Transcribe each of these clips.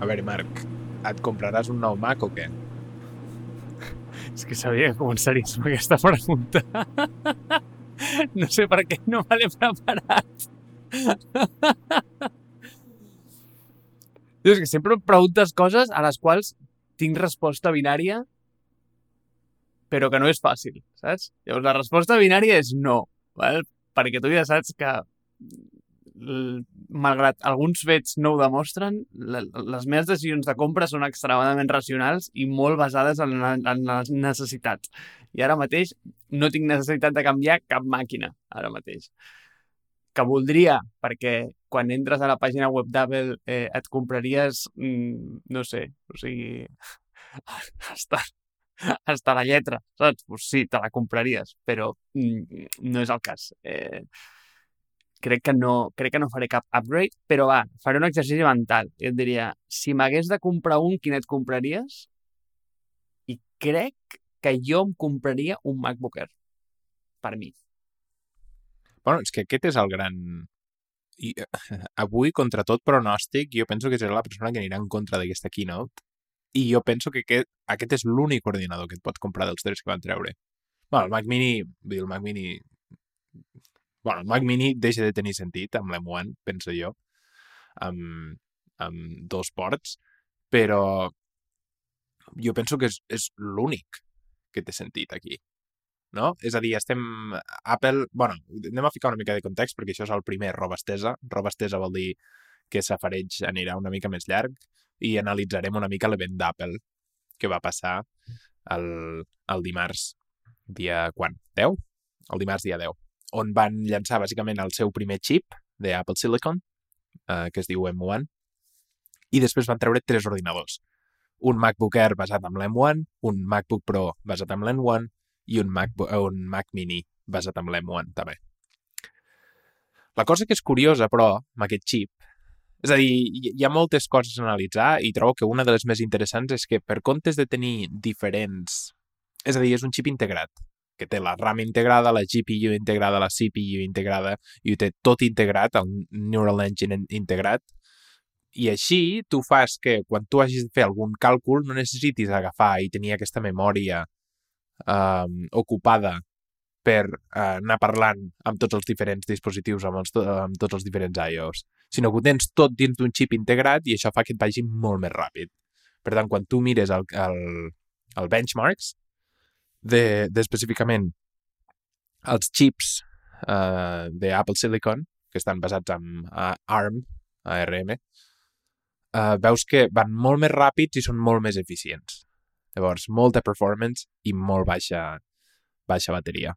A veure, Marc, et compraràs un nou Mac o què? És que sabia que començaries amb aquesta pregunta. No sé per què no me l'he preparat. És que sempre em preguntes coses a les quals tinc resposta binària, però que no és fàcil, saps? Llavors, la resposta binària és no, val? perquè tu ja saps que malgrat alguns fets no ho demostren, les meves decisions de compra són extremadament racionals i molt basades en, en les necessitats. I ara mateix no tinc necessitat de canviar cap màquina, ara mateix. Que voldria, perquè quan entres a la pàgina web d'Apple eh, et compraries, mm, no sé, o sigui, hasta, hasta la lletra, saps? Pues sí, te la compraries, però mm, no és el cas. Eh, crec que no, crec que no faré cap upgrade, però va, faré un exercici mental. I et diria, si m'hagués de comprar un, quin et compraries? I crec que jo em compraria un MacBook Air. Per mi. Bueno, és que aquest és el gran... I, uh, avui, contra tot pronòstic, jo penso que serà la persona que anirà en contra d'aquesta keynote i jo penso que aquest, aquest és l'únic ordinador que et pots comprar dels tres que van treure. Bueno, el Mac Mini, vull dir, el Mac Mini bueno, el Mac Mini deixa de tenir sentit amb l'M1, penso jo, amb, amb dos ports, però jo penso que és, és l'únic que té sentit aquí. No? És a dir, estem... Apple... bueno, anem a ficar una mica de context perquè això és el primer roba estesa. Roba estesa vol dir que Safareig anirà una mica més llarg i analitzarem una mica l'event d'Apple que va passar el, el dimarts dia... quan? 10? El dimarts dia 10 on van llançar bàsicament el seu primer chip d'Apple Silicon, eh, que es diu M1, i després van treure tres ordinadors. Un MacBook Air basat en l'M1, un MacBook Pro basat en l'M1 i un Mac, un Mac Mini basat en l'M1 també. La cosa que és curiosa, però, amb aquest xip, és a dir, hi ha moltes coses a analitzar i trobo que una de les més interessants és que per comptes de tenir diferents... És a dir, és un xip integrat que té la RAM integrada, la GPU integrada, la CPU integrada, i ho té tot integrat, el Neural Engine integrat, i així tu fas que quan tu hagis de fer algun càlcul no necessitis agafar i tenir aquesta memòria eh, ocupada per eh, anar parlant amb tots els diferents dispositius, amb, els, amb tots els diferents iOS, sinó que ho tens tot dins d'un xip integrat i això fa que et vagi molt més ràpid. Per tant, quan tu mires el, el, el benchmarks, d'específicament de, els xips uh, d'Apple Silicon, que estan basats en uh, ARM, ARM, uh, veus que van molt més ràpids i són molt més eficients. Llavors, molta performance i molt baixa, baixa bateria.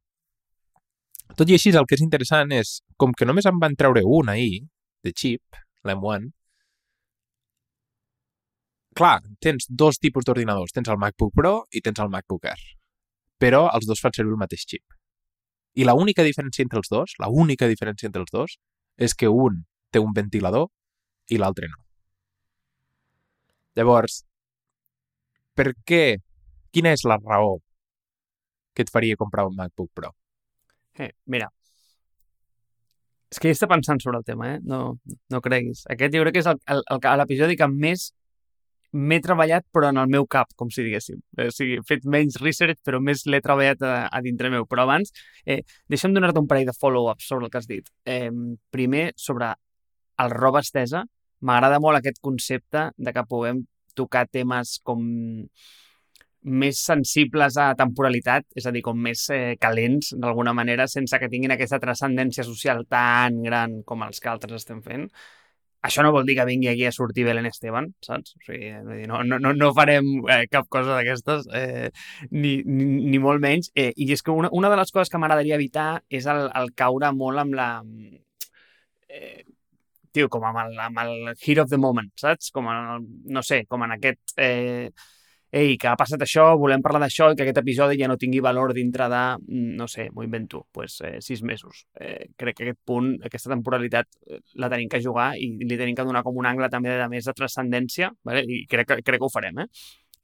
Tot i així, el que és interessant és, com que només en van treure un ahir, de xip, l'M1, clar, tens dos tipus d'ordinadors. Tens el MacBook Pro i tens el MacBook Air però els dos fan servir el mateix xip. I la única diferència entre els dos, la única diferència entre els dos, és que un té un ventilador i l'altre no. Llavors, per què? Quina és la raó que et faria comprar un MacBook Pro? Eh, mira, és que ja està pensant sobre el tema, eh? No, no creguis. Aquest jo crec que és l'episodi que més m'he treballat però en el meu cap, com si diguéssim. O sigui, he fet menys research però més l'he treballat a, a dintre meu. Però abans, eh, deixa'm donar-te un parell de follow-ups sobre el que has dit. Eh, primer, sobre el roba estesa. M'agrada molt aquest concepte de que puguem tocar temes com més sensibles a temporalitat, és a dir, com més eh, calents, d'alguna manera, sense que tinguin aquesta transcendència social tan gran com els que altres estem fent. Això no vol dir que vingui aquí a sortir Belén Esteban, saps? O sigui, no, no, no farem eh, cap cosa d'aquestes, eh, ni, ni, ni molt menys. Eh, I és que una, una de les coses que m'agradaria evitar és el, el caure molt amb la... Eh, tio, com amb el, amb el hero of the moment, saps? Com en, no sé, com en aquest... Eh, ei, que ha passat això, volem parlar d'això i que aquest episodi ja no tingui valor dintre de, mm, no sé, m'ho invento, pues, eh, sis mesos. Eh, crec que aquest punt, aquesta temporalitat, eh, la tenim que jugar i li tenim que donar com un angle també de més de transcendència, vale? i crec, que, crec que ho farem, eh?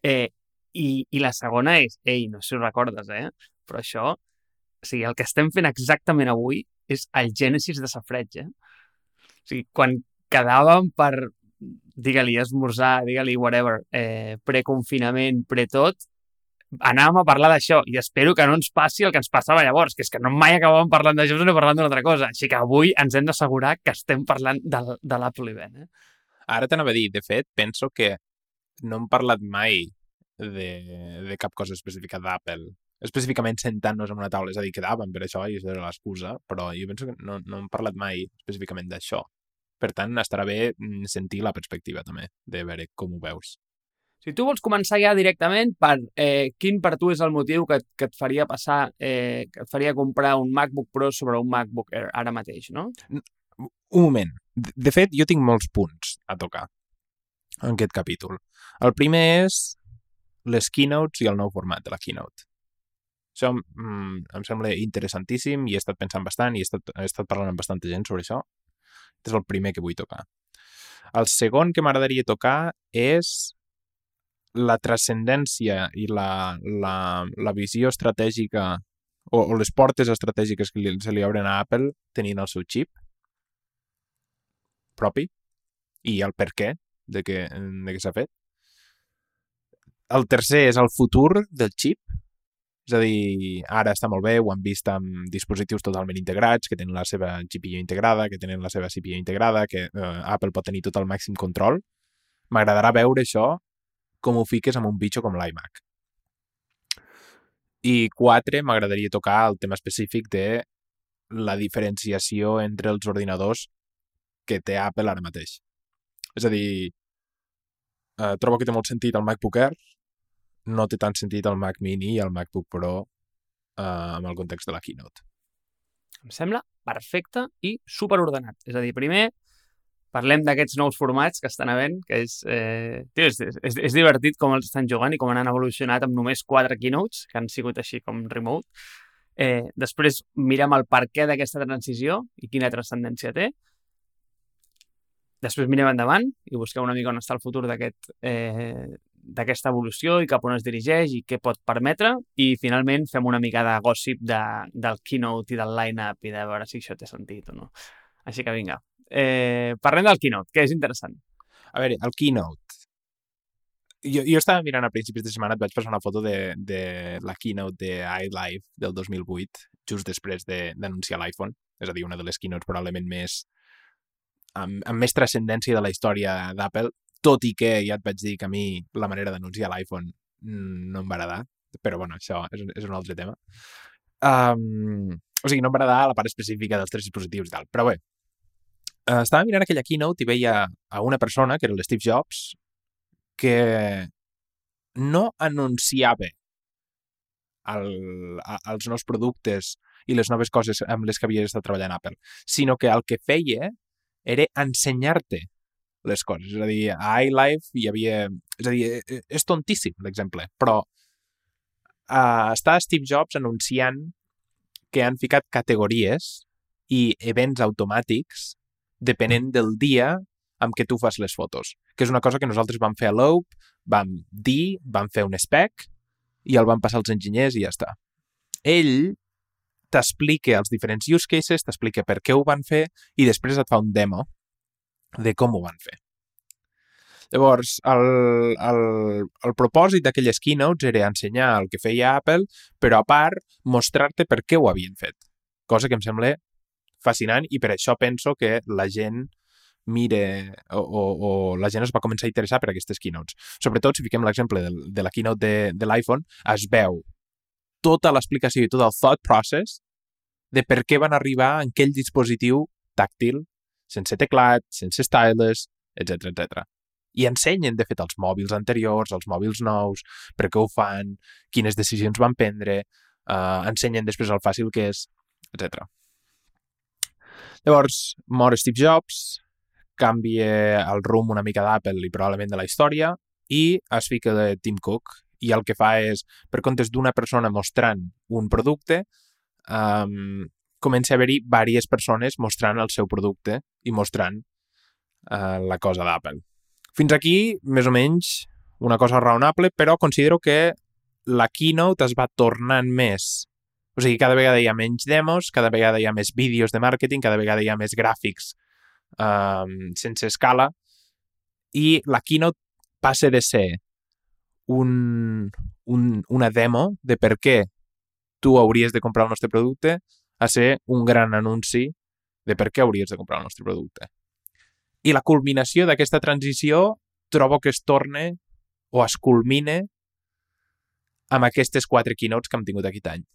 eh i, I la segona és, ei, no sé si ho recordes, eh? però això, o sigui, el que estem fent exactament avui és el gènesis de Safreig, eh? O sigui, quan quedàvem per digue-li esmorzar, digue-li whatever, eh, preconfinament, pre-tot, anàvem a parlar d'això i espero que no ens passi el que ens passava llavors, que és que no mai acabàvem parlant d'això sinó parlant d'una altra cosa. Així que avui ens hem d'assegurar que estem parlant de, de l'Apple Event. Eh? Ara t'anava a dir, de fet, penso que no hem parlat mai de, de cap cosa específica d'Apple. Específicament sentant-nos en una taula, és a dir, quedàvem per això i això era l'excusa, però jo penso que no, no hem parlat mai específicament d'això. Per tant, estarà bé mm, sentir la perspectiva també, de veure com ho veus. Si tu vols començar ja directament, per eh, quin per tu és el motiu que, que et faria passar, eh, que et faria comprar un MacBook Pro sobre un MacBook Air ara mateix, no? Un moment. De fet, jo tinc molts punts a tocar en aquest capítol. El primer és les keynotes i el nou format de la keynote. Això mm, em sembla interessantíssim i he estat pensant bastant i he estat, he estat parlant amb bastanta gent sobre això. Aquest és el primer que vull tocar. El segon que m'agradaria tocar és la transcendència i la, la, la visió estratègica o, o les portes estratègiques que li, se li obren a Apple tenint el seu xip propi i el per què de què, de què s'ha fet. El tercer és el futur del xip, és a dir, ara està molt bé, ho han vist amb dispositius totalment integrats, que tenen la seva GPU integrada, que tenen la seva CPU integrada, que eh, Apple pot tenir tot el màxim control. M'agradarà veure això com ho fiques amb un bitxo com l'iMac. I quatre, m'agradaria tocar el tema específic de la diferenciació entre els ordinadors que té Apple ara mateix. És a dir, eh, trobo que té molt sentit el MacBook Air, no té tant sentit el Mac Mini i el MacBook Pro eh, en el context de la Keynote. Em sembla perfecte i superordenat. És a dir, primer parlem d'aquests nous formats que estan havent, que és, eh, tio, és, és, és divertit com els estan jugant i com han evolucionat amb només quatre keynotes, que han sigut així com remote. Eh, després mirem el per què d'aquesta transició i quina transcendència té. Després mirem endavant i busquem una mica on està el futur d'aquest eh, d'aquesta evolució i cap on es dirigeix i què pot permetre i finalment fem una mica de gossip de, del keynote i del line-up i de veure si això té sentit o no. Així que vinga, eh, parlem del keynote, que és interessant. A veure, el keynote. Jo, jo estava mirant a principis de setmana, et vaig passar una foto de, de la keynote de iLive del 2008, just després d'anunciar de, l'iPhone. És a dir, una de les keynotes probablement més amb, amb més transcendència de la història d'Apple, tot i que ja et vaig dir que a mi la manera d'anunciar l'iPhone no em va agradar, però bueno, això és, és un altre tema. Um, o sigui, no em va agradar la part específica dels tres dispositius i tal, però bé, uh, estava mirant aquella keynote i veia a una persona, que era l'Steve Jobs, que no anunciava el, a, els nous productes i les noves coses amb les que havia estat treballant Apple, sinó que el que feia era ensenyar-te les coses. És a dir, a iLife hi havia... És a dir, e, e, és tontíssim l'exemple, però uh, està Steve Jobs anunciant que han ficat categories i events automàtics depenent del dia amb què tu fas les fotos, que és una cosa que nosaltres vam fer a l'OUP, vam dir, vam fer un spec i el van passar als enginyers i ja està. Ell t'explica els diferents use cases, t'explica per què ho van fer i després et fa un demo de com ho van fer. Llavors, el, el, el propòsit d'aquelles keynotes era ensenyar el que feia Apple, però a part mostrar-te per què ho havien fet. Cosa que em sembla fascinant i per això penso que la gent mire o, o, o la gent es va començar a interessar per aquestes keynotes. Sobretot, si fiquem l'exemple de, de la keynote de, de l'iPhone, es veu tota l'explicació i tot el thought process de per què van arribar en aquell dispositiu tàctil, sense teclat, sense stylus, etc etc. I ensenyen, de fet, els mòbils anteriors, els mòbils nous, per què ho fan, quines decisions van prendre, uh, ensenyen després el fàcil que és, etc. Llavors, mor Steve Jobs, canvia el rumb una mica d'Apple i probablement de la història i es fica de Tim Cook i el que fa és, per comptes d'una persona mostrant un producte, um, comença a haver-hi diverses persones mostrant el seu producte i mostrant uh, la cosa d'Apple. Fins aquí, més o menys, una cosa raonable, però considero que la keynote es va tornant més. O sigui, cada vegada hi ha menys demos, cada vegada hi ha més vídeos de màrqueting, cada vegada hi ha més gràfics um, sense escala, i la keynote passa de ser un, un, una demo de per què tu hauries de comprar el nostre producte a ser un gran anunci de per què hauries de comprar el nostre producte. I la culminació d'aquesta transició trobo que es torne o es culmine amb aquestes quatre keynotes que hem tingut aquest any.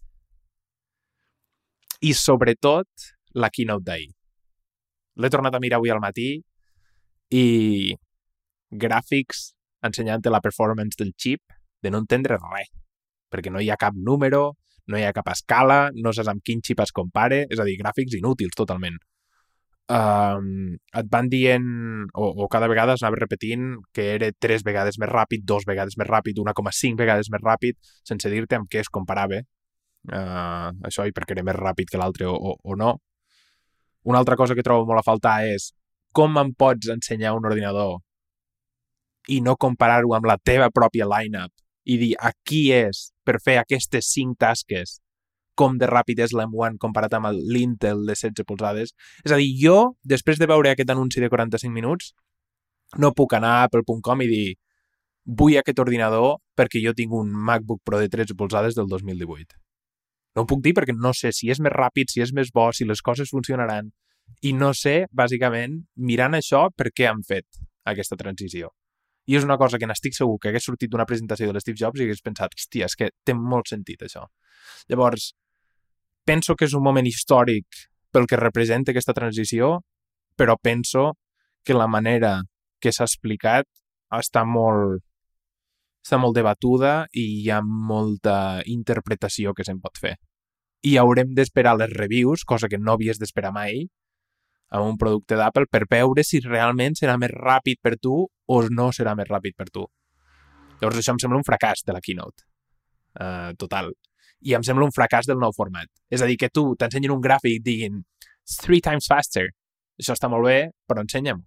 I sobretot la keynote d'ahir. L'he tornat a mirar avui al matí i gràfics ensenyant la performance del xip de no entendre res, perquè no hi ha cap número, no hi ha cap escala, no saps amb quin xip es compare, és a dir, gràfics inútils totalment. Um, et van dient, o, o cada vegada es anava repetint que era tres vegades més ràpid, dos vegades més ràpid, 1,5 vegades més ràpid, sense dir-te amb què es comparava. Uh, això i perquè era més ràpid que l'altre o, o, o no. Una altra cosa que trobo molt a faltar és com em pots ensenyar un ordinador i no comparar-ho amb la teva pròpia line-up i dir aquí és per fer aquestes cinc tasques com de ràpid és l'M1 comparat amb l'Intel de 16 polzades. És a dir, jo, després de veure aquest anunci de 45 minuts, no puc anar a apple.com i dir vull aquest ordinador perquè jo tinc un MacBook Pro de 13 polzades del 2018. No ho puc dir perquè no sé si és més ràpid, si és més bo, si les coses funcionaran. I no sé, bàsicament, mirant això, per què han fet aquesta transició. I és una cosa que n'estic segur que hagués sortit d'una presentació de l'Steve Jobs i hagués pensat, hòstia, és que té molt sentit això. Llavors, penso que és un moment històric pel que representa aquesta transició, però penso que la manera que s'ha explicat està molt, està molt debatuda i hi ha molta interpretació que se'n pot fer. I haurem d'esperar les reviews, cosa que no havies d'esperar mai, amb un producte d'Apple per veure si realment serà més ràpid per tu o no serà més ràpid per tu. Llavors això em sembla un fracàs de la keynote. Uh, total. I em sembla un fracàs del nou format. És a dir, que tu t'ensenyin un gràfic diguin three times faster. Això està molt bé, però ensenya'm.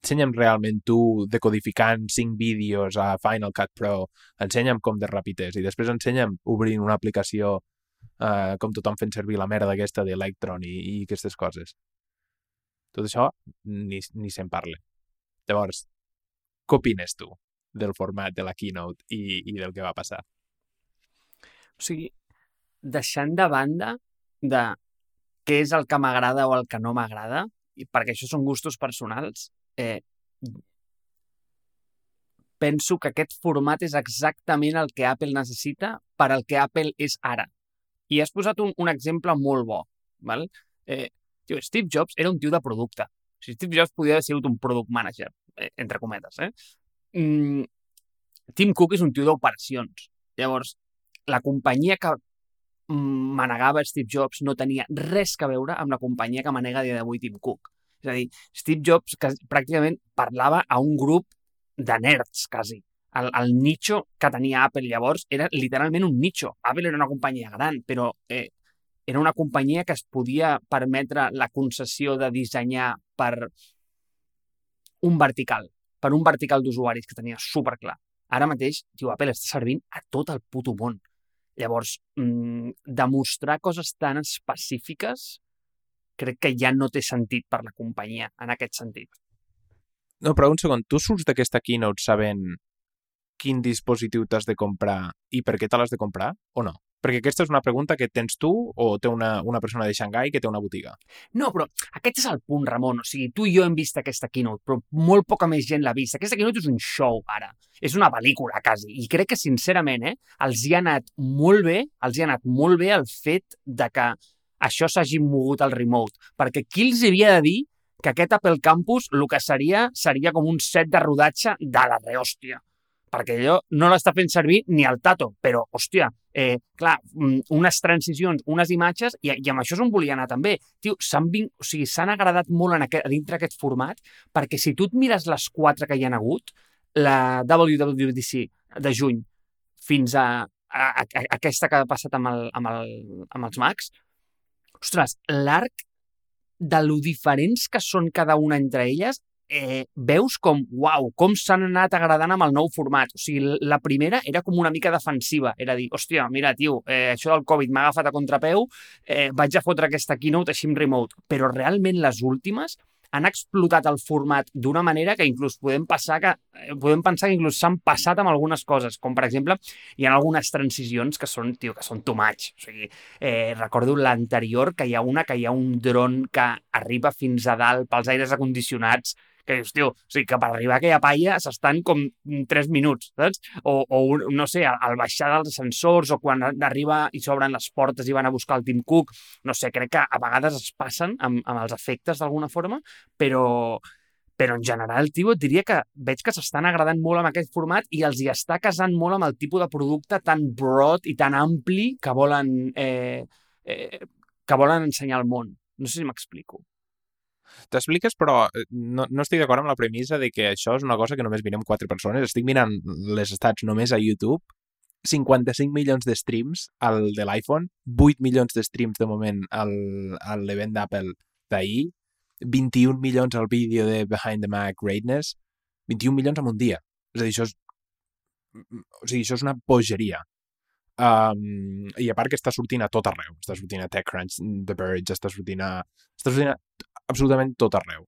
Ensenya'm realment tu decodificant cinc vídeos a Final Cut Pro. Ensenya'm com de ràpid és. I després ensenya'm obrint una aplicació uh, com tothom fent servir la merda aquesta d'Electron i, i aquestes coses. Tot això ni, ni se'n parla. Llavors, què opines tu del format de la keynote i, i del que va passar? O sigui, deixant de banda de què és el que m'agrada o el que no m'agrada, i perquè això són gustos personals, eh, penso que aquest format és exactament el que Apple necessita per al que Apple és ara. I has posat un, un exemple molt bo. Val? Eh, Tio, Steve Jobs era un tio de producte. O sigui, Steve Jobs podia haver sigut un product manager, entre cometes. Eh? Mm, Tim Cook és un tio d'operacions. Llavors, la companyia que manegava Steve Jobs no tenia res que veure amb la companyia que manega dia d'avui Tim Cook. És a dir, Steve Jobs que pràcticament parlava a un grup de nerds, quasi. El, el nicho que tenia Apple llavors era literalment un nicho. Apple era una companyia gran, però eh, era una companyia que es podia permetre la concessió de dissenyar per un vertical, per un vertical d'usuaris que tenia super clar. Ara mateix, tio, Apple està servint a tot el puto món. Llavors, mmm, demostrar coses tan específiques crec que ja no té sentit per la companyia en aquest sentit. No, però un segon, tu surts d'aquesta keynote sabent quin dispositiu t'has de comprar i per què te l'has de comprar o no? Perquè aquesta és una pregunta que tens tu o té una, una persona de Xangai que té una botiga. No, però aquest és el punt, Ramon. O sigui, tu i jo hem vist aquesta keynote, però molt poca més gent l'ha vist. Aquesta keynote és un show, ara. És una pel·lícula, quasi. I crec que, sincerament, eh, els hi ha anat molt bé, els hi ha anat molt bé el fet de que això s'hagi mogut al remote. Perquè qui els havia de dir que aquest Apple Campus el que seria seria com un set de rodatge de la rehòstia perquè allò no l'està fent servir ni el Tato, però, hòstia, eh, clar, mm, unes transicions, unes imatges, i, i amb això és on volia anar també. Tio, s'han o sigui, s'han agradat molt en aquest, dintre aquest format, perquè si tu et mires les quatre que hi han hagut, la WWDC de juny fins a, a, a, a aquesta que ha passat amb, el, amb, el, amb els Macs, ostres, l'arc de lo diferents que són cada una entre elles eh, veus com, uau, com s'han anat agradant amb el nou format. O sigui, la primera era com una mica defensiva. Era dir, hòstia, mira, tio, eh, això del Covid m'ha agafat a contrapeu, eh, vaig a fotre aquesta keynote així en remote. Però realment les últimes han explotat el format d'una manera que inclús podem passar que eh, podem pensar que inclús s'han passat amb algunes coses, com per exemple hi ha algunes transicions que són, tio, que són too much. O sigui, eh, recordo l'anterior que hi ha una que hi ha un dron que arriba fins a dalt pels aires acondicionats que dius, tio, o sigui, que per arribar a aquella paia s'estan com 3 minuts, saps? O, o no sé, al baixar dels ascensors o quan arriba i s'obren les portes i van a buscar el Tim Cook, no sé, crec que a vegades es passen amb, amb els efectes d'alguna forma, però, però en general, tio, et diria que veig que s'estan agradant molt amb aquest format i els hi està casant molt amb el tipus de producte tan broad i tan ampli que volen, eh, eh, que volen ensenyar al món. No sé si m'explico. T'expliques, però eh, no, no estic d'acord amb la premissa de que això és una cosa que només mirem quatre persones. Estic mirant les estats només a YouTube, 55 milions de streams al de l'iPhone, 8 milions de streams de moment al, a l'event d'Apple d'ahir, 21 milions al vídeo de Behind the Mac Greatness, 21 milions en un dia. És a dir, això és, o sigui, això és una bogeria. Um, I a part que està sortint a tot arreu. Està sortint a TechCrunch, The Verge, està sortint a, està sortint a absolutament tot arreu.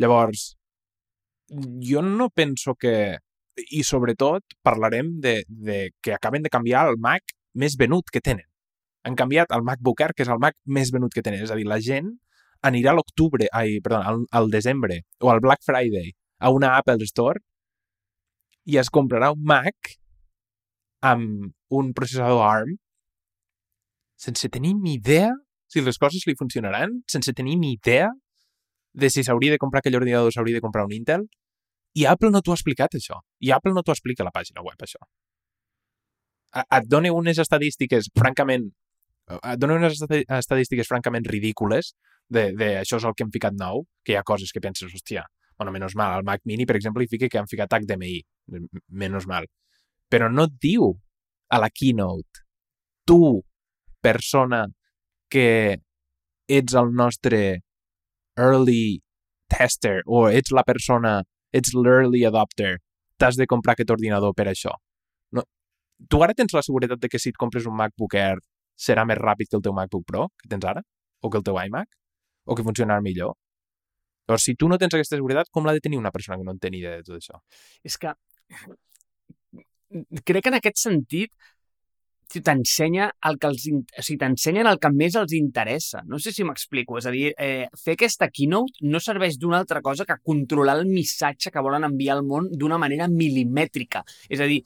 Llavors, jo no penso que... I sobretot parlarem de, de que acaben de canviar el Mac més venut que tenen. Han canviat el MacBook Air, que és el Mac més venut que tenen. És a dir, la gent anirà a l'octubre, ai, perdó, al, al desembre o al Black Friday a una Apple Store i es comprarà un Mac amb un processador ARM sense tenir ni idea si les coses li funcionaran, sense tenir ni idea de si s'hauria de comprar aquell ordinador o s'hauria de comprar un Intel, i Apple no t'ho ha explicat, això. I Apple no t'ho explica a la pàgina web, això. Et dona unes estadístiques, francament, et dona unes estadístiques francament ridícules de, de això és el que hem ficat nou, que hi ha coses que penses, hòstia, bueno, menys mal, al Mac Mini, per exemple, hi fica que han ficat HDMI, menys mal. Però no et diu a la keynote, tu, persona que ets el nostre early tester o ets la persona, ets l'early adopter, t'has de comprar aquest ordinador per això. No, tu ara tens la seguretat de que si et compres un MacBook Air serà més ràpid que el teu MacBook Pro que tens ara? O que el teu iMac? O que funcionarà millor? Llavors, si tu no tens aquesta seguretat, com l'ha de tenir una persona que no en té ni idea de tot això? És que crec que en aquest sentit t'ensenya el que els, o sigui, t'ensenyen el que més els interessa. No sé si m'explico. És a dir, eh, fer aquesta keynote no serveix d'una altra cosa que controlar el missatge que volen enviar al món d'una manera milimètrica. És a dir,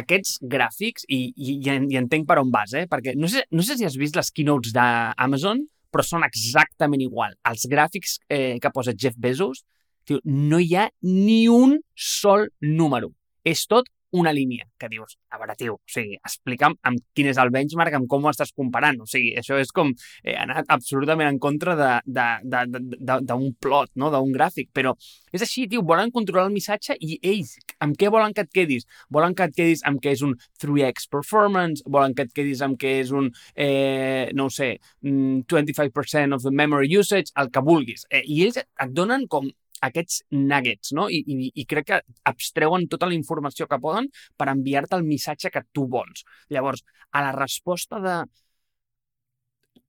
aquests gràfics, i, i, i entenc per on vas, eh? perquè no sé, no sé si has vist les keynotes d'Amazon, però són exactament igual. Els gràfics eh, que posa Jeff Bezos, tio, no hi ha ni un sol número. És tot una línia que dius, a veure, tio, o sigui, explica'm amb quin és el benchmark, amb com ho estàs comparant. O sigui, això és com eh, anar absolutament en contra d'un plot, no? d'un gràfic, però és així, tio, volen controlar el missatge i ells, amb què volen que et quedis? Volen que et quedis amb què és un 3x performance, volen que et quedis amb què és un, eh, no sé, 25% mm, of the memory usage, el que vulguis. Eh, I ells et donen com aquests nuggets, no? I, i, i crec que abstreuen tota la informació que poden per enviar-te el missatge que tu vols. Llavors, a la resposta de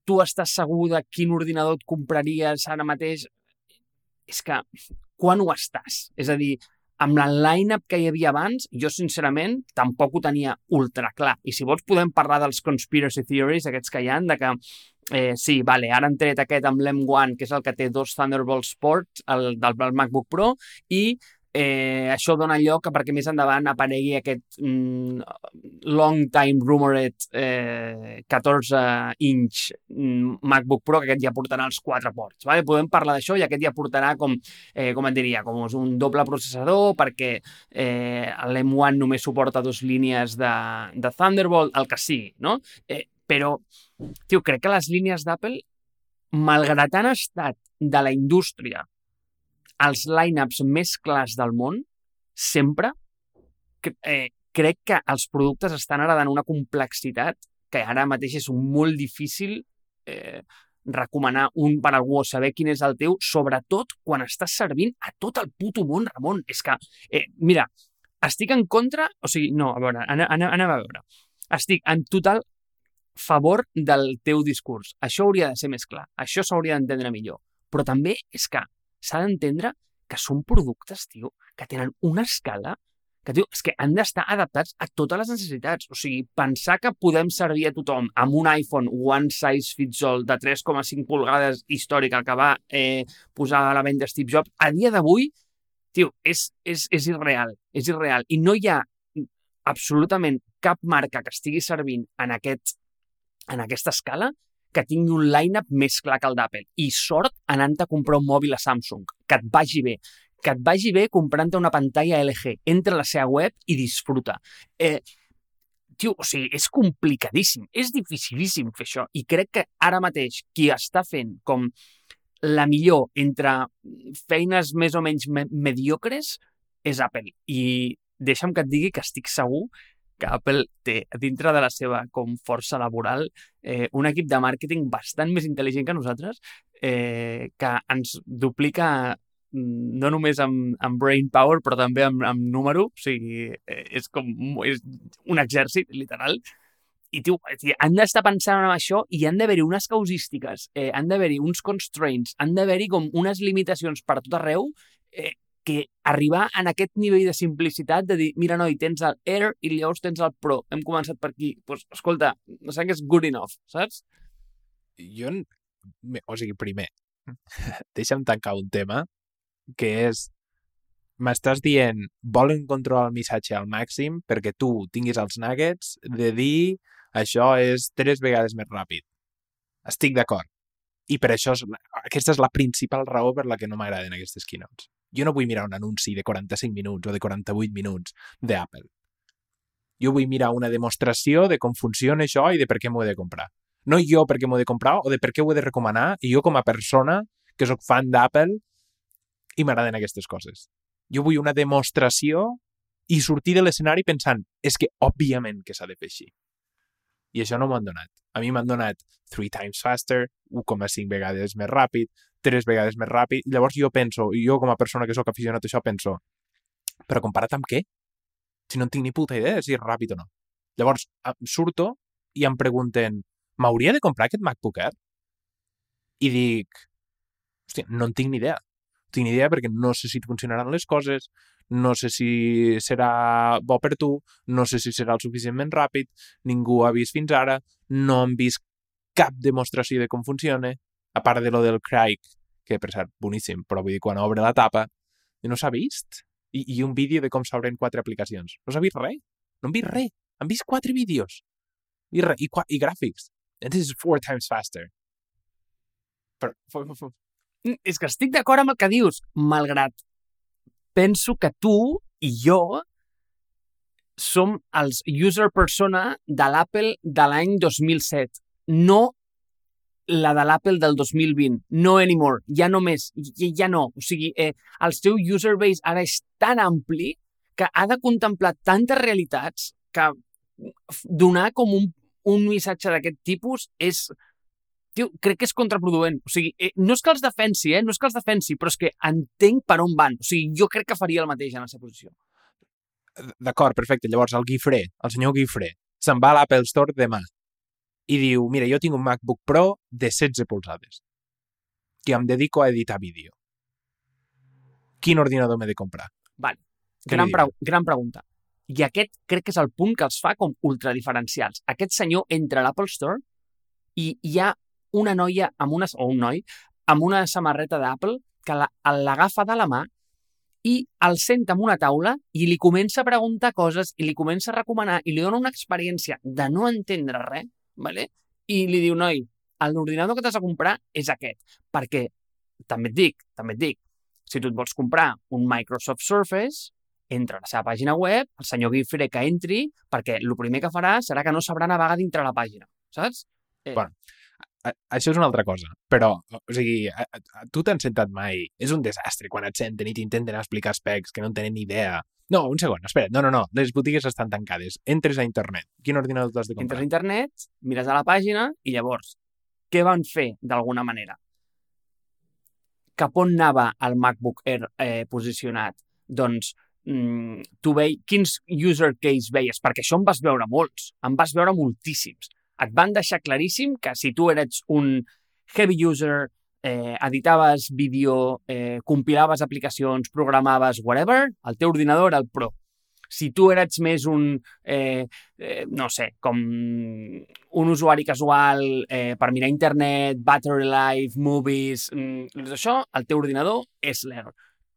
tu estàs segur de quin ordinador et compraries ara mateix, és que quan ho estàs? És a dir, amb la line-up que hi havia abans, jo sincerament tampoc ho tenia ultra clar. I si vols podem parlar dels conspiracy theories, aquests que hi han, de que eh, sí, vale, ara han tret aquest amb l'M1, que és el que té dos Thunderbolt Sports, el del MacBook Pro, i eh, això dona lloc a perquè més endavant aparegui aquest mm, long time rumored eh, 14 inch mm, MacBook Pro que aquest ja portarà els quatre ports. Vale? Podem parlar d'això i aquest ja portarà com, eh, com et diria, com un doble processador perquè eh, l'M1 només suporta dues línies de, de Thunderbolt, el que sigui, no? Eh, però, tio, crec que les línies d'Apple malgrat han estat de la indústria els line-ups més clars del món, sempre, eh, crec que els productes estan heredant una complexitat que ara mateix és molt difícil eh, recomanar un per algú o saber quin és el teu, sobretot quan estàs servint a tot el puto món, Ramon. És que, eh, mira, estic en contra... O sigui, no, a veure, anem a veure. Estic en total favor del teu discurs. Això hauria de ser més clar. Això s'hauria d'entendre millor. Però també és que s'ha d'entendre que són productes, tio, que tenen una escala que, tio, és que han d'estar adaptats a totes les necessitats. O sigui, pensar que podem servir a tothom amb un iPhone one size fits all de 3,5 pulgades històric que va eh, posar a la venda Steve Jobs, a dia d'avui, tio, és, és, és irreal, és irreal. I no hi ha absolutament cap marca que estigui servint en, aquest, en aquesta escala que tingui un line-up més clar que el d'Apple. I sort anant a comprar un mòbil a Samsung, que et vagi bé, que et vagi bé comprant una pantalla LG. Entra a la seva web i disfruta. Eh, tio, o sigui, és complicadíssim, és dificilíssim fer això. I crec que ara mateix qui està fent com la millor entre feines més o menys me mediocres és Apple. I deixa'm que et digui que estic segur que Apple té dintre de la seva com força laboral eh, un equip de màrqueting bastant més intel·ligent que nosaltres eh, que ens duplica mm, no només amb, amb brain power, però també amb, amb número. O sigui, eh, és com és un exèrcit, literal. I, tio, han d'estar pensant en això i han d'haver-hi unes causístiques, eh, han d'haver-hi uns constraints, han d'haver-hi com unes limitacions per tot arreu eh, que arribar en aquest nivell de simplicitat de dir, mira, noi, tens el Air i llavors tens el Pro. Hem començat per aquí. Doncs, pues, escolta, no sé que és good enough, saps? Jo, o sigui, primer, deixa'm tancar un tema que és m'estàs dient volen controlar el missatge al màxim perquè tu tinguis els nuggets de dir això és tres vegades més ràpid. Estic d'acord. I per això, és, aquesta és la principal raó per la que no m'agraden aquestes keynotes. Jo no vull mirar un anunci de 45 minuts o de 48 minuts d'Apple. Jo vull mirar una demostració de com funciona això i de per què m'ho he de comprar. No jo per què m'ho he de comprar o de per què ho he de recomanar i jo com a persona que sóc fan d'Apple i m'agraden aquestes coses. Jo vull una demostració i sortir de l'escenari pensant és que òbviament que s'ha de fer així. I això no m'ho han donat. A mi m'han donat 3 times faster, 1,5 vegades més ràpid, tres vegades més ràpid. Llavors jo penso, i jo com a persona que sóc aficionat a això penso, però comparat amb què? Si no en tinc ni puta idea de si és ràpid o no. Llavors surto i em pregunten, m'hauria de comprar aquest MacBook Air? I dic, hòstia, no en tinc ni idea. No tinc ni idea perquè no sé si et funcionaran les coses, no sé si serà bo per tu, no sé si serà el suficientment ràpid, ningú ha vist fins ara, no han vist cap demostració de com funciona, a part de lo del Craig, que per cert, boníssim, però vull dir, quan obre la tapa, no s'ha vist. I, I un vídeo de com s'obren quatre aplicacions. No s'ha vist res. No han vist res. Han vist quatre vídeos. I, re, i, i gràfics. And this is four times faster. Però. Mm, és que estic d'acord amb el que dius, malgrat penso que tu i jo som els user persona de l'Apple de l'any 2007. No la de l'Apple del 2020. No anymore. Ja no més. Ja, ja no. O sigui, eh, el seu user base ara és tan ampli que ha de contemplar tantes realitats que donar com un, un missatge d'aquest tipus és... Tio, crec que és contraproduent. O sigui, eh, no és que els defensi, eh? No és que els defensi, però és que entenc per on van. O sigui, jo crec que faria el mateix en la seva posició. D'acord, perfecte. Llavors, el Guifré, el senyor Guifré, se'n va a l'Apple Store demà i diu, mira, jo tinc un MacBook Pro de 16 polzades que em dedico a editar vídeo. Quin ordinador m'he de comprar? Vale. Gran, pre gran pregunta. I aquest crec que és el punt que els fa com ultradiferencials. Aquest senyor entra a l'Apple Store i hi ha una noia amb una, o un noi amb una samarreta d'Apple que l'agafa de la mà i el senta en una taula i li comença a preguntar coses i li comença a recomanar i li dona una experiència de no entendre res ¿vale? i li diu, noi, l'ordinador que t'has de comprar és aquest, perquè també et dic, també et dic, si tu et vols comprar un Microsoft Surface, entra a la seva pàgina web, el senyor Guifre que entri, perquè el primer que farà serà que no sabrà navegar dintre la pàgina, saps? Eh. Bueno, això és una altra cosa, però, o sigui, a, a, tu t'has sentat mai? És un desastre quan et senten i t'intenten explicar specs que no en tenen ni idea no, un segon, espera. No, no, no. Les botigues estan tancades. Entres a internet. Quin ordinador t'has de comprar? Entres a internet, mires a la pàgina i llavors, què van fer d'alguna manera? Cap on anava el MacBook Air eh, posicionat? Doncs mm, tu vei, quins user case veies? Perquè això en vas veure molts, en vas veure moltíssims. Et van deixar claríssim que si tu eres un heavy user eh, editaves vídeo, eh, compilaves aplicacions, programaves, whatever, el teu ordinador era el Pro. Si tu eres més un, eh, eh, no sé, com un usuari casual eh, per mirar internet, battery life, movies, mm, això, el teu ordinador és l'Air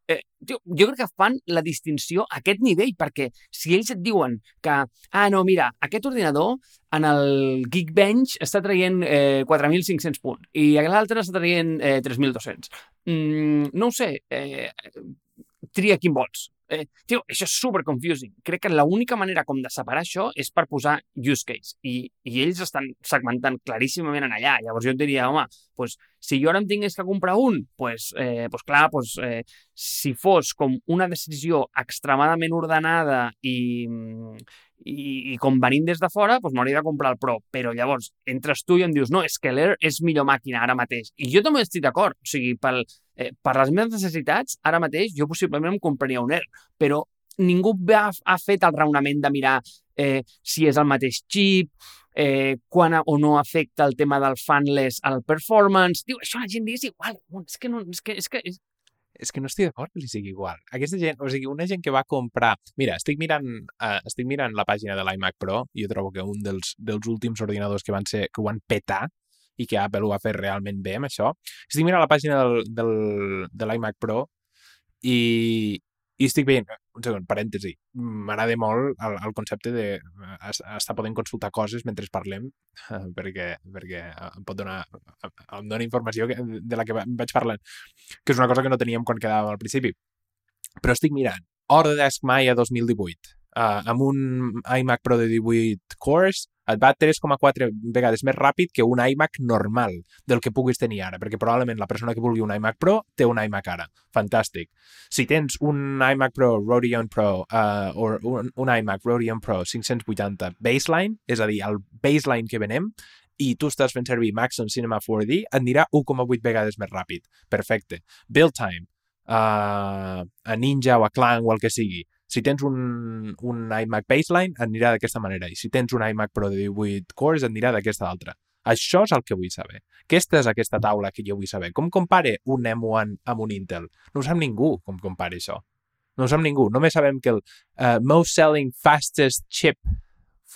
eh, jo, jo crec que fan la distinció a aquest nivell, perquè si ells et diuen que, ah, no, mira, aquest ordinador en el Geekbench està traient eh, 4.500 punts i l'altre està traient eh, 3.200. Mm, no ho sé, eh, tria quin vols. Eh, tio, això és super confusing. Crec que l'única manera com de separar això és per posar use case. I, i ells estan segmentant claríssimament en allà. Llavors jo et diria, home, pues, si jo ara em tingués que comprar un, pues, eh, pues clar, pues, eh, si fos com una decisió extremadament ordenada i, i, i com venint des de fora, doncs m'hauria de comprar el Pro. Però llavors, entres tu i em dius, no, és que l'Air és millor màquina ara mateix. I jo també estic d'acord. O sigui, pel, eh, per les meves necessitats, ara mateix jo possiblement em compraria un Air, però ningú ha, ha fet el raonament de mirar eh, si és el mateix xip, eh, quan o no afecta el tema del fanless al performance. Diu, això la gent li és igual. És que no... És que, és que, és... És que no estic d'acord que li sigui igual. Aquesta gent, o sigui, una gent que va comprar... Mira, estic mirant, uh, estic mirant la pàgina de l'iMac Pro i jo trobo que un dels, dels últims ordinadors que van ser, que ho van petar i que Apple ho va fer realment bé amb això. Estic mirant la pàgina del, del, de l'iMac Pro i, i estic veient, un segon, parèntesi, m'agrada molt el, el concepte de estar podent consultar coses mentre parlem, perquè, perquè em pot donar, em dona informació de la que vaig parlant, que és una cosa que no teníem quan quedàvem al principi. Però estic mirant, Autodesk Maya 2018, uh, amb un iMac Pro de 18 cores, et va 3,4 vegades més ràpid que un iMac normal del que puguis tenir ara, perquè probablement la persona que vulgui un iMac Pro té un iMac ara. Fantàstic. Si tens un iMac Pro Radeon Pro uh, o un, un iMac Radeon Pro 580 baseline, és a dir, el baseline que venem, i tu estàs fent servir Maxon Cinema 4D, et anirà 1,8 vegades més ràpid. Perfecte. Build time, uh, a Ninja o a Clang o el que sigui, si tens un, un iMac Baseline, et anirà d'aquesta manera. I si tens un iMac Pro de 18 cores, et anirà d'aquesta altra. Això és el que vull saber. Aquesta és aquesta taula que jo vull saber. Com compare un M1 amb un Intel? No ho sap ningú com compare això. No ho sap ningú. Només sabem que el uh, most selling fastest chip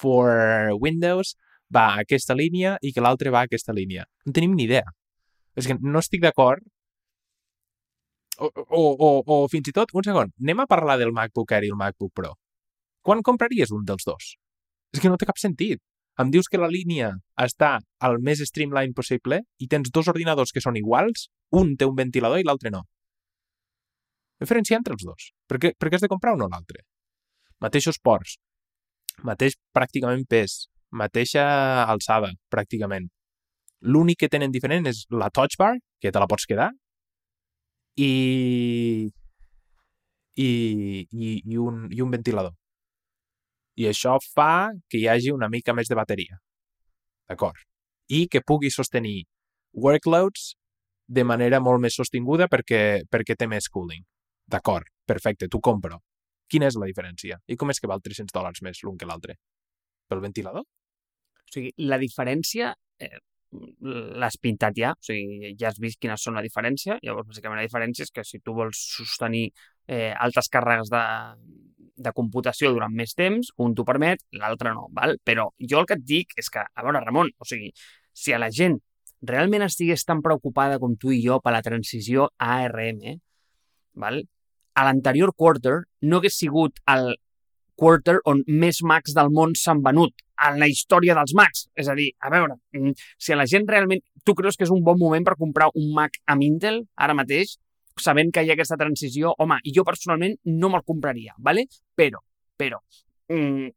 for Windows va a aquesta línia i que l'altre va a aquesta línia. No tenim ni idea. És que no estic d'acord o, o, o, o fins i tot, un segon, anem a parlar del MacBook Air i el MacBook Pro. Quan compraries un dels dos? És que no té cap sentit. Em dius que la línia està al més streamline possible i tens dos ordinadors que són iguals, un té un ventilador i l'altre no. Diferència entre els dos. Per què, per què has de comprar un o l'altre? Mateixos ports, mateix pràcticament pes, mateixa alçada, pràcticament. L'únic que tenen diferent és la touch bar, que te la pots quedar, i, i, i, i, un, i un ventilador. I això fa que hi hagi una mica més de bateria. D'acord? I que pugui sostenir workloads de manera molt més sostinguda perquè, perquè té més cooling. D'acord, perfecte, t'ho compro. Quina és la diferència? I com és que val 300 dòlars més l'un que l'altre? Pel ventilador? O sigui, la diferència eh, l'has pintat ja, o sigui, ja has vist quines són la diferència, llavors bàsicament la diferència és que si tu vols sostenir eh, altes càrregues de, de computació durant més temps, un t'ho permet, l'altre no, val? però jo el que et dic és que, a veure, Ramon, o sigui, si a la gent realment estigués tan preocupada com tu i jo per la transició a ARM, val? a l'anterior quarter no hagués sigut el quarter on més Macs del món s'han venut en la història dels Macs. És a dir, a veure, mm, si a la gent realment... Tu creus que és un bon moment per comprar un Mac amb Intel ara mateix, sabent que hi ha aquesta transició? Home, i jo personalment no me'l compraria, ¿vale? però, però, mm,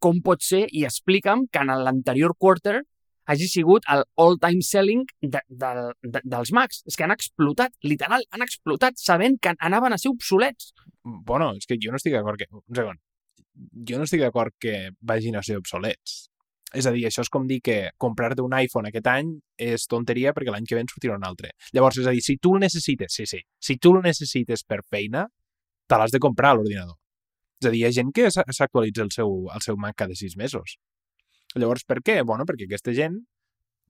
com pot ser, i explica'm que en l'anterior quarter hagi sigut el all-time selling de, de, de, dels Macs. És que han explotat, literal, han explotat sabent que anaven a ser obsolets. Bueno, és que jo no estic d'acord que... Un segon jo no estic d'acord que vagin a ser obsolets. És a dir, això és com dir que comprar-te un iPhone aquest any és tonteria perquè l'any que ve en sortirà un altre. Llavors, és a dir, si tu el necessites, sí, sí, si tu el necessites per feina, te l'has de comprar a l'ordinador. És a dir, hi ha gent que s'actualitza el seu, el seu Mac cada sis mesos. Llavors, per què? Bueno, perquè aquesta gent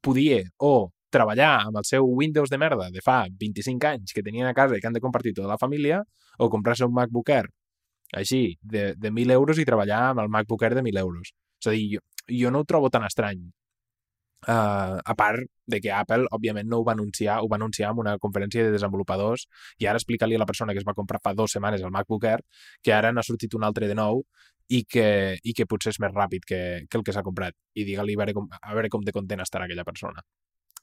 podia o treballar amb el seu Windows de merda de fa 25 anys que tenien a casa i que han de compartir tota la família o comprar-se un MacBook Air així, de, de 1.000 euros i treballar amb el MacBook Air de 1.000 euros. És a dir, jo, jo no ho trobo tan estrany. Uh, a part de que Apple, òbviament, no ho va anunciar, ho va anunciar en una conferència de desenvolupadors i ara explica-li a la persona que es va comprar fa dues setmanes el MacBook Air que ara n'ha sortit un altre de nou i que, i que potser és més ràpid que, que el que s'ha comprat. I digue-li a, veure com, a veure com de content estarà aquella persona.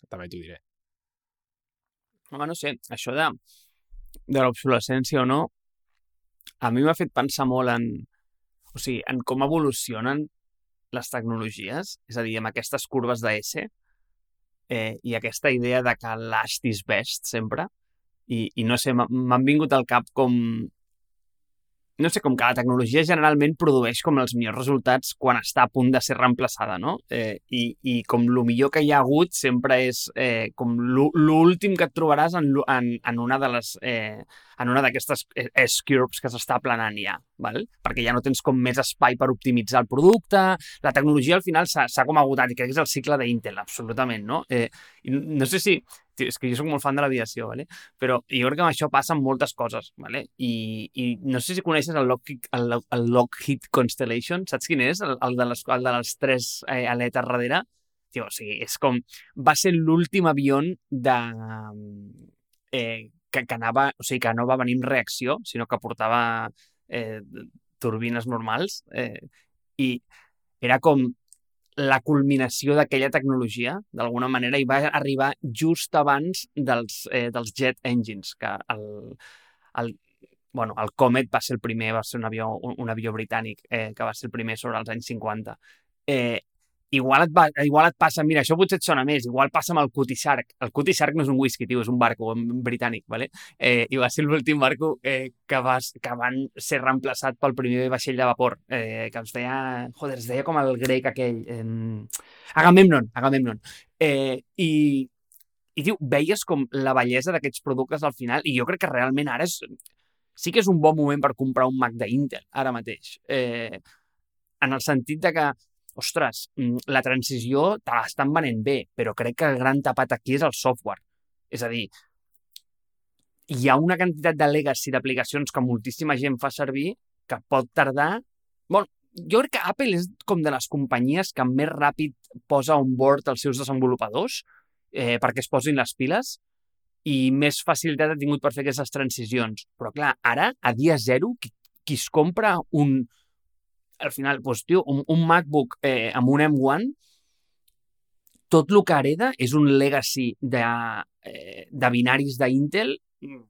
També t'ho diré. Home, no sé, això de, de l'obsolescència o no, a mi m'ha fet pensar molt en, o sigui, en com evolucionen les tecnologies, és a dir, amb aquestes curves de S eh, i aquesta idea de que last is best sempre, i, i no sé, m'han vingut al cap com no sé, com que la tecnologia generalment produeix com els millors resultats quan està a punt de ser reemplaçada, no? Eh, i, I com el millor que hi ha hagut sempre és eh, com l'últim que et trobaràs en, en, en una de les... Eh, en una d'aquestes eh, S-curves que s'està planant ja, val? perquè ja no tens com més espai per optimitzar el producte, la tecnologia al final s'ha com agotat i crec que és el cicle d'Intel, absolutament, no? Eh, no sé si és que jo sóc molt fan de l'aviació, ¿vale? però jo crec que amb això passen moltes coses, ¿vale? I, i no sé si coneixes el Lockheed, el, el Lockheed Constellation, saps quin és? El, el, de, les, el de les tres eh, aletes darrere. Tio, o sigui, és com... Va ser l'últim avió de... Eh, que, que anava... O sigui, que no va venir amb reacció, sinó que portava eh, turbines normals. Eh, I era com la culminació d'aquella tecnologia, d'alguna manera, i va arribar just abans dels, eh, dels jet engines, que el, el, bueno, el Comet va ser el primer, va ser un avió, un, un avió britànic, eh, que va ser el primer sobre els anys 50. Eh, igual et, va, igual et passa, mira, això potser et sona més, igual passa amb el Cutie Shark. El Cutie Shark no és un whisky, tio, és un barco britànic, ¿vale? eh, i va ser l'últim barco eh, que, va, que van ser reemplaçat pel primer vaixell de vapor, eh, que es deia, joder, es deia com el grec aquell, eh, Agamemnon, Agamemnon. Eh, i, i diu, veies com la bellesa d'aquests productes al final, i jo crec que realment ara és, sí que és un bon moment per comprar un Mac d'Intel, ara mateix. Eh, en el sentit de que ostres, mm, la transició te l'estan venent bé, però crec que el gran tapat aquí és el software. És a dir, hi ha una quantitat de legacy d'aplicacions que moltíssima gent fa servir que pot tardar... Bueno, jo crec que Apple és com de les companyies que més ràpid posa on board els seus desenvolupadors eh, perquè es posin les piles i més facilitat ha tingut per fer aquestes transicions. Però clar, ara, a dia zero, qui, qui es compra un, al final, doncs, tio, un, un MacBook eh, amb un M1, tot el que hereda és un legacy de, eh, de binaris d'Intel mm,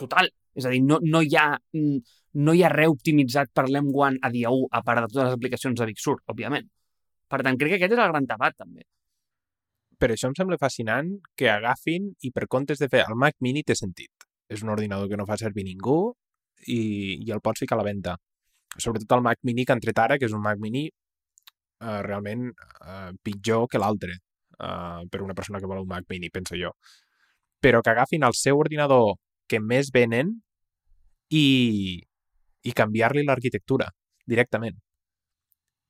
total. És a dir, no, no, hi ha, mm, no hi ha res optimitzat per l'M1 a dia 1, a part de totes les aplicacions de Big Sur, òbviament. Per tant, crec que aquest és el gran tabat, també. Per això em sembla fascinant que agafin i per comptes de fer el Mac Mini té sentit. És un ordinador que no fa servir ningú i, i el pots ficar a la venda sobretot el Mac Mini que han tret ara, que és un Mac Mini uh, realment uh, pitjor que l'altre uh, per una persona que vol un Mac Mini, penso jo. Però que agafin el seu ordinador que més venen i, i canviar-li l'arquitectura directament.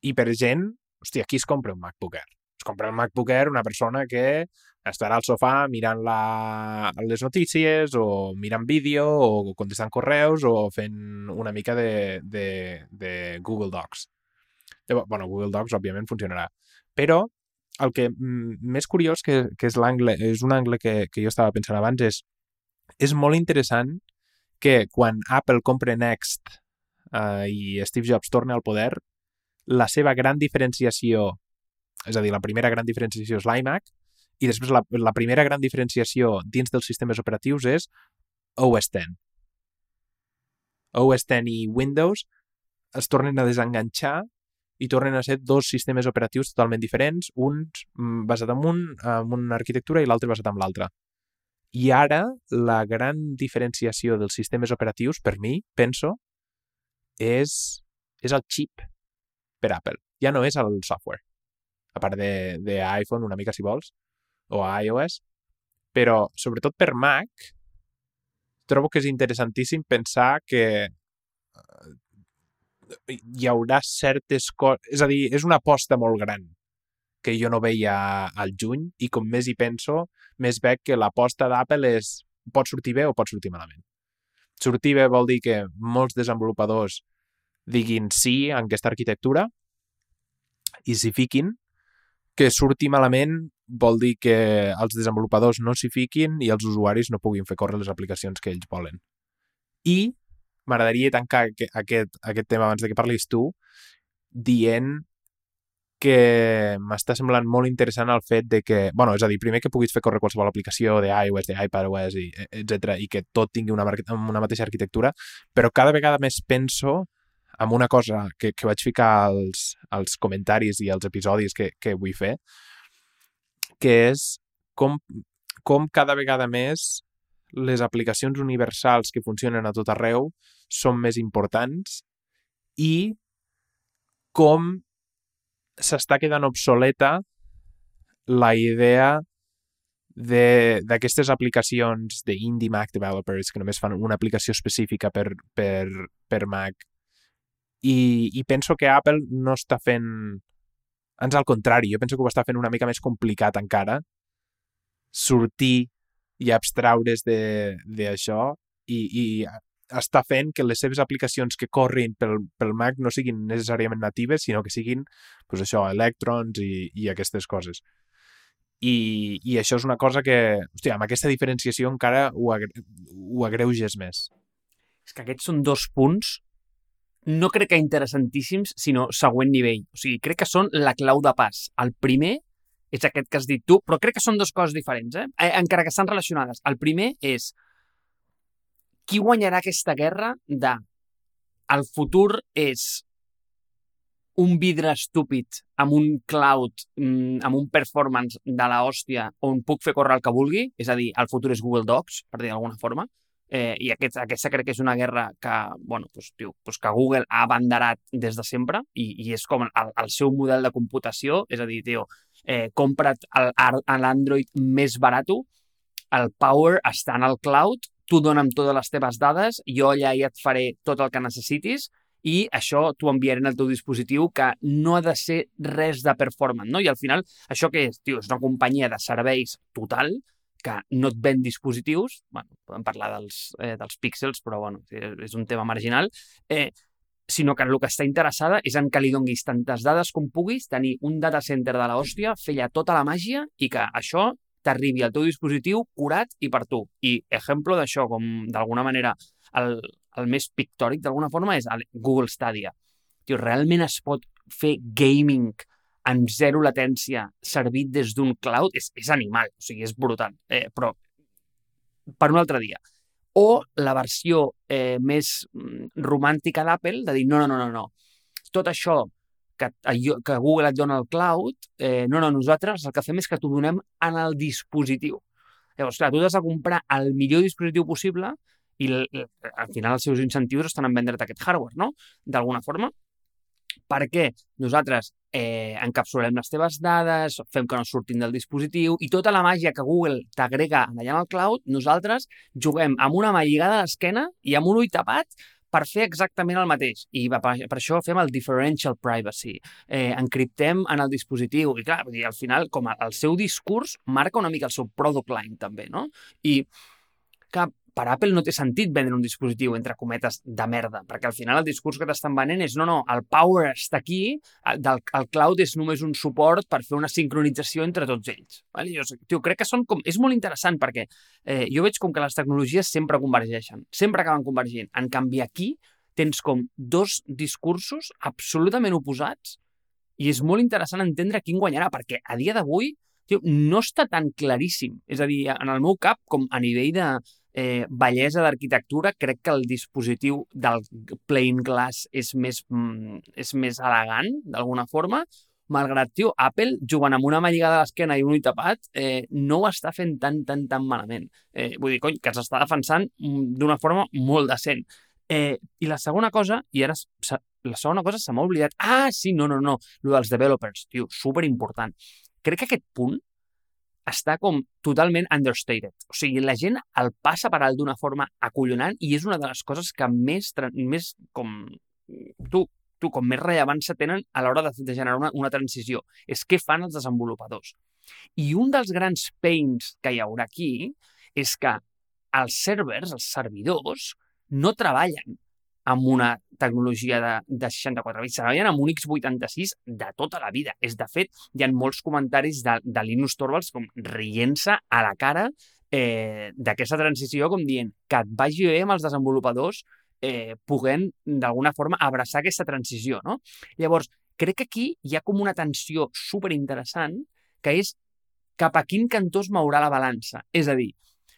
I per gent, hòstia, qui es compra un MacBook Air? Es compra un MacBook Air una persona que estarà al sofà mirant la, les notícies o mirant vídeo o contestant correus o fent una mica de, de, de Google Docs. Llavors, bueno, Google Docs òbviament funcionarà. Però el que més curiós que, que és l'angle, és un angle que, que jo estava pensant abans, és, és molt interessant que quan Apple compre Next uh, i Steve Jobs torna al poder, la seva gran diferenciació, és a dir, la primera gran diferenciació és l'iMac, i després la, la primera gran diferenciació dins dels sistemes operatius és OS X. OS X i Windows es tornen a desenganxar i tornen a ser dos sistemes operatius totalment diferents, un mm, basat en un, en una arquitectura i l'altre basat en l'altra. I ara, la gran diferenciació dels sistemes operatius, per mi, penso, és, és el chip per Apple. Ja no és el software. A part d'iPhone, una mica si vols, o a iOS, però sobretot per Mac trobo que és interessantíssim pensar que eh, hi haurà certes coses... És a dir, és una aposta molt gran que jo no veia al juny i com més hi penso, més veig que l'aposta d'Apple és pot sortir bé o pot sortir malament. Sortir bé vol dir que molts desenvolupadors diguin sí a aquesta arquitectura i s'hi fiquin, que surti malament vol dir que els desenvolupadors no s'hi fiquin i els usuaris no puguin fer córrer les aplicacions que ells volen. I m'agradaria tancar aquest, aquest tema abans de que parlis tu dient que m'està semblant molt interessant el fet de que, bueno, és a dir, primer que puguis fer córrer qualsevol aplicació de iOS, de iPadOS, i, etc i que tot tingui una, una mateixa arquitectura, però cada vegada més penso en una cosa que, que vaig ficar als, als comentaris i als episodis que, que vull fer, que és com, com cada vegada més les aplicacions universals que funcionen a tot arreu són més importants i com s'està quedant obsoleta la idea d'aquestes aplicacions d'indie Mac developers que només fan una aplicació específica per, per, per Mac i, i penso que Apple no està fent ans al contrari, jo penso que ho està fent una mica més complicat encara sortir i abstraure's d'això i, i està fent que les seves aplicacions que corrin pel, pel Mac no siguin necessàriament natives, sinó que siguin pues això, electrons i, i aquestes coses. I, I això és una cosa que, hòstia, amb aquesta diferenciació encara ho, agre ho agreuges més. És que aquests són dos punts no crec que interessantíssims, sinó següent nivell. O sigui, crec que són la clau de pas. El primer és aquest que has dit tu, però crec que són dues coses diferents, eh? eh encara que estan relacionades. El primer és qui guanyarà aquesta guerra de el futur és un vidre estúpid amb un cloud, mm, amb un performance de la hòstia on puc fer córrer el que vulgui, és a dir, el futur és Google Docs, per dir d'alguna forma, eh, i aquest, aquesta crec que és una guerra que, bueno, pues, tio, pues que Google ha abanderat des de sempre i, i és com el, el seu model de computació, és a dir, tio, eh, compra't l'Android més barat, el Power està en el cloud, tu dona'm totes les teves dades, jo allà ja et faré tot el que necessitis i això t'ho enviaré en el teu dispositiu que no ha de ser res de performance, no? I al final, això què és? Tio, és una companyia de serveis total que no et ven dispositius, bueno, podem parlar dels, eh, dels píxels, però bueno, és un tema marginal, eh, sinó que el que està interessada és en que li donguis tantes dades com puguis, tenir un data center de l'hòstia, fer ja tota la màgia i que això t'arribi al teu dispositiu curat i per tu. I exemple d'això, com d'alguna manera el, el més pictòric d'alguna forma, és el Google Stadia. Tio, realment es pot fer gaming amb zero latència servit des d'un cloud? És, és animal, o sigui, és brutal. Eh, però per un altre dia. O la versió eh, més mm, romàntica d'Apple, de dir, no, no, no, no, no. Tot això que, que Google et dona el cloud, eh, no, no, nosaltres el que fem és que t'ho donem en el dispositiu. Llavors, clar, tu has de comprar el millor dispositiu possible i al final els seus incentius estan en vendre't aquest hardware, no? D'alguna forma. Perquè nosaltres eh, encapsulem les teves dades, fem que no surtin del dispositiu i tota la màgia que Google t'agrega allà en el cloud, nosaltres juguem amb una mà lligada a l'esquena i amb un ull tapat per fer exactament el mateix. I per, per això fem el differential privacy. Eh, encriptem en el dispositiu. I clar, dir, al final, com el seu discurs marca una mica el seu product line, també, no? I que per Apple no té sentit vendre un dispositiu, entre cometes, de merda, perquè al final el discurs que t'estan venent és no, no, el power està aquí, el, el cloud és només un suport per fer una sincronització entre tots ells. Vale? Jo, tio, crec que són com... És molt interessant perquè eh, jo veig com que les tecnologies sempre convergeixen, sempre acaben convergint. En canvi, aquí tens com dos discursos absolutament oposats i és molt interessant entendre quin guanyarà, perquè a dia d'avui no està tan claríssim. És a dir, en el meu cap, com a nivell de, eh, bellesa d'arquitectura, crec que el dispositiu del plain glass és més, mm, és més elegant, d'alguna forma, malgrat, tio, Apple, jugant amb una mà lligada a l'esquena i un ull tapat, eh, no ho està fent tan, tan, tan malament. Eh, vull dir, cony, que s'està defensant mm, d'una forma molt decent. Eh, I la segona cosa, i ara la segona cosa se m'ha oblidat. Ah, sí, no, no, no, el dels developers, tio, super important. Crec que aquest punt està com totalment understated. O sigui, la gent el passa per alt d'una forma acollonant i és una de les coses que més, més com... Tu, tu, com més rellevància tenen a l'hora de, de generar una, una transició. És què fan els desenvolupadors. I un dels grans pains que hi haurà aquí és que els servers, els servidors, no treballen amb una tecnologia de, de 64 bits, treballen amb un x86 de tota la vida. És, de fet, hi ha molts comentaris de, de Linus Torvalds com rient-se a la cara eh, d'aquesta transició, com dient que et vagi bé amb els desenvolupadors eh, puguem, d'alguna forma, abraçar aquesta transició. No? Llavors, crec que aquí hi ha com una tensió super interessant que és cap a quin cantó es mourà la balança. És a dir,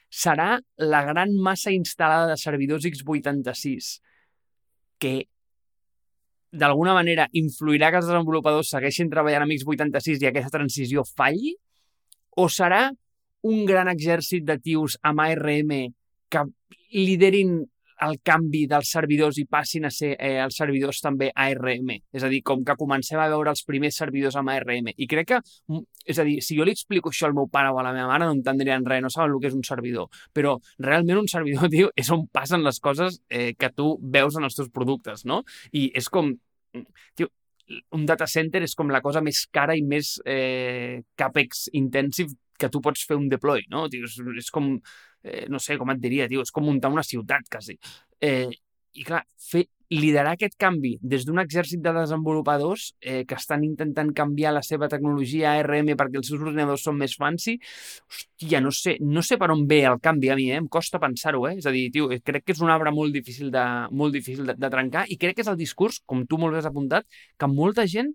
serà la gran massa instal·lada de servidors x86 que d'alguna manera influirà que els desenvolupadors segueixin treballant amb x86 i aquesta transició falli? O serà un gran exèrcit de tios amb ARM que liderin el canvi dels servidors i passin a ser eh, els servidors també ARM. És a dir, com que comencem a veure els primers servidors amb ARM. I crec que, mm, és a dir, si jo li explico això al meu pare o a la meva mare no entendrien res, no saben el que és un servidor. Però realment un servidor, tio, és on passen les coses eh, que tu veus en els teus productes, no? I és com, mm, tio, un data center és com la cosa més cara i més eh, capex intensive que tu pots fer un deploy, no? Tio, és, és com, eh, no sé com et diria, tio, és com muntar una ciutat, quasi. Eh, I clar, fer, liderar aquest canvi des d'un exèrcit de desenvolupadors eh, que estan intentant canviar la seva tecnologia ARM perquè els seus ordinadors són més fancy, hòstia, no sé, no sé per on ve el canvi a mi, eh? em costa pensar-ho, eh? és a dir, tio, crec que és un arbre molt difícil de, molt difícil de, de trencar i crec que és el discurs, com tu molt bé has apuntat, que molta gent,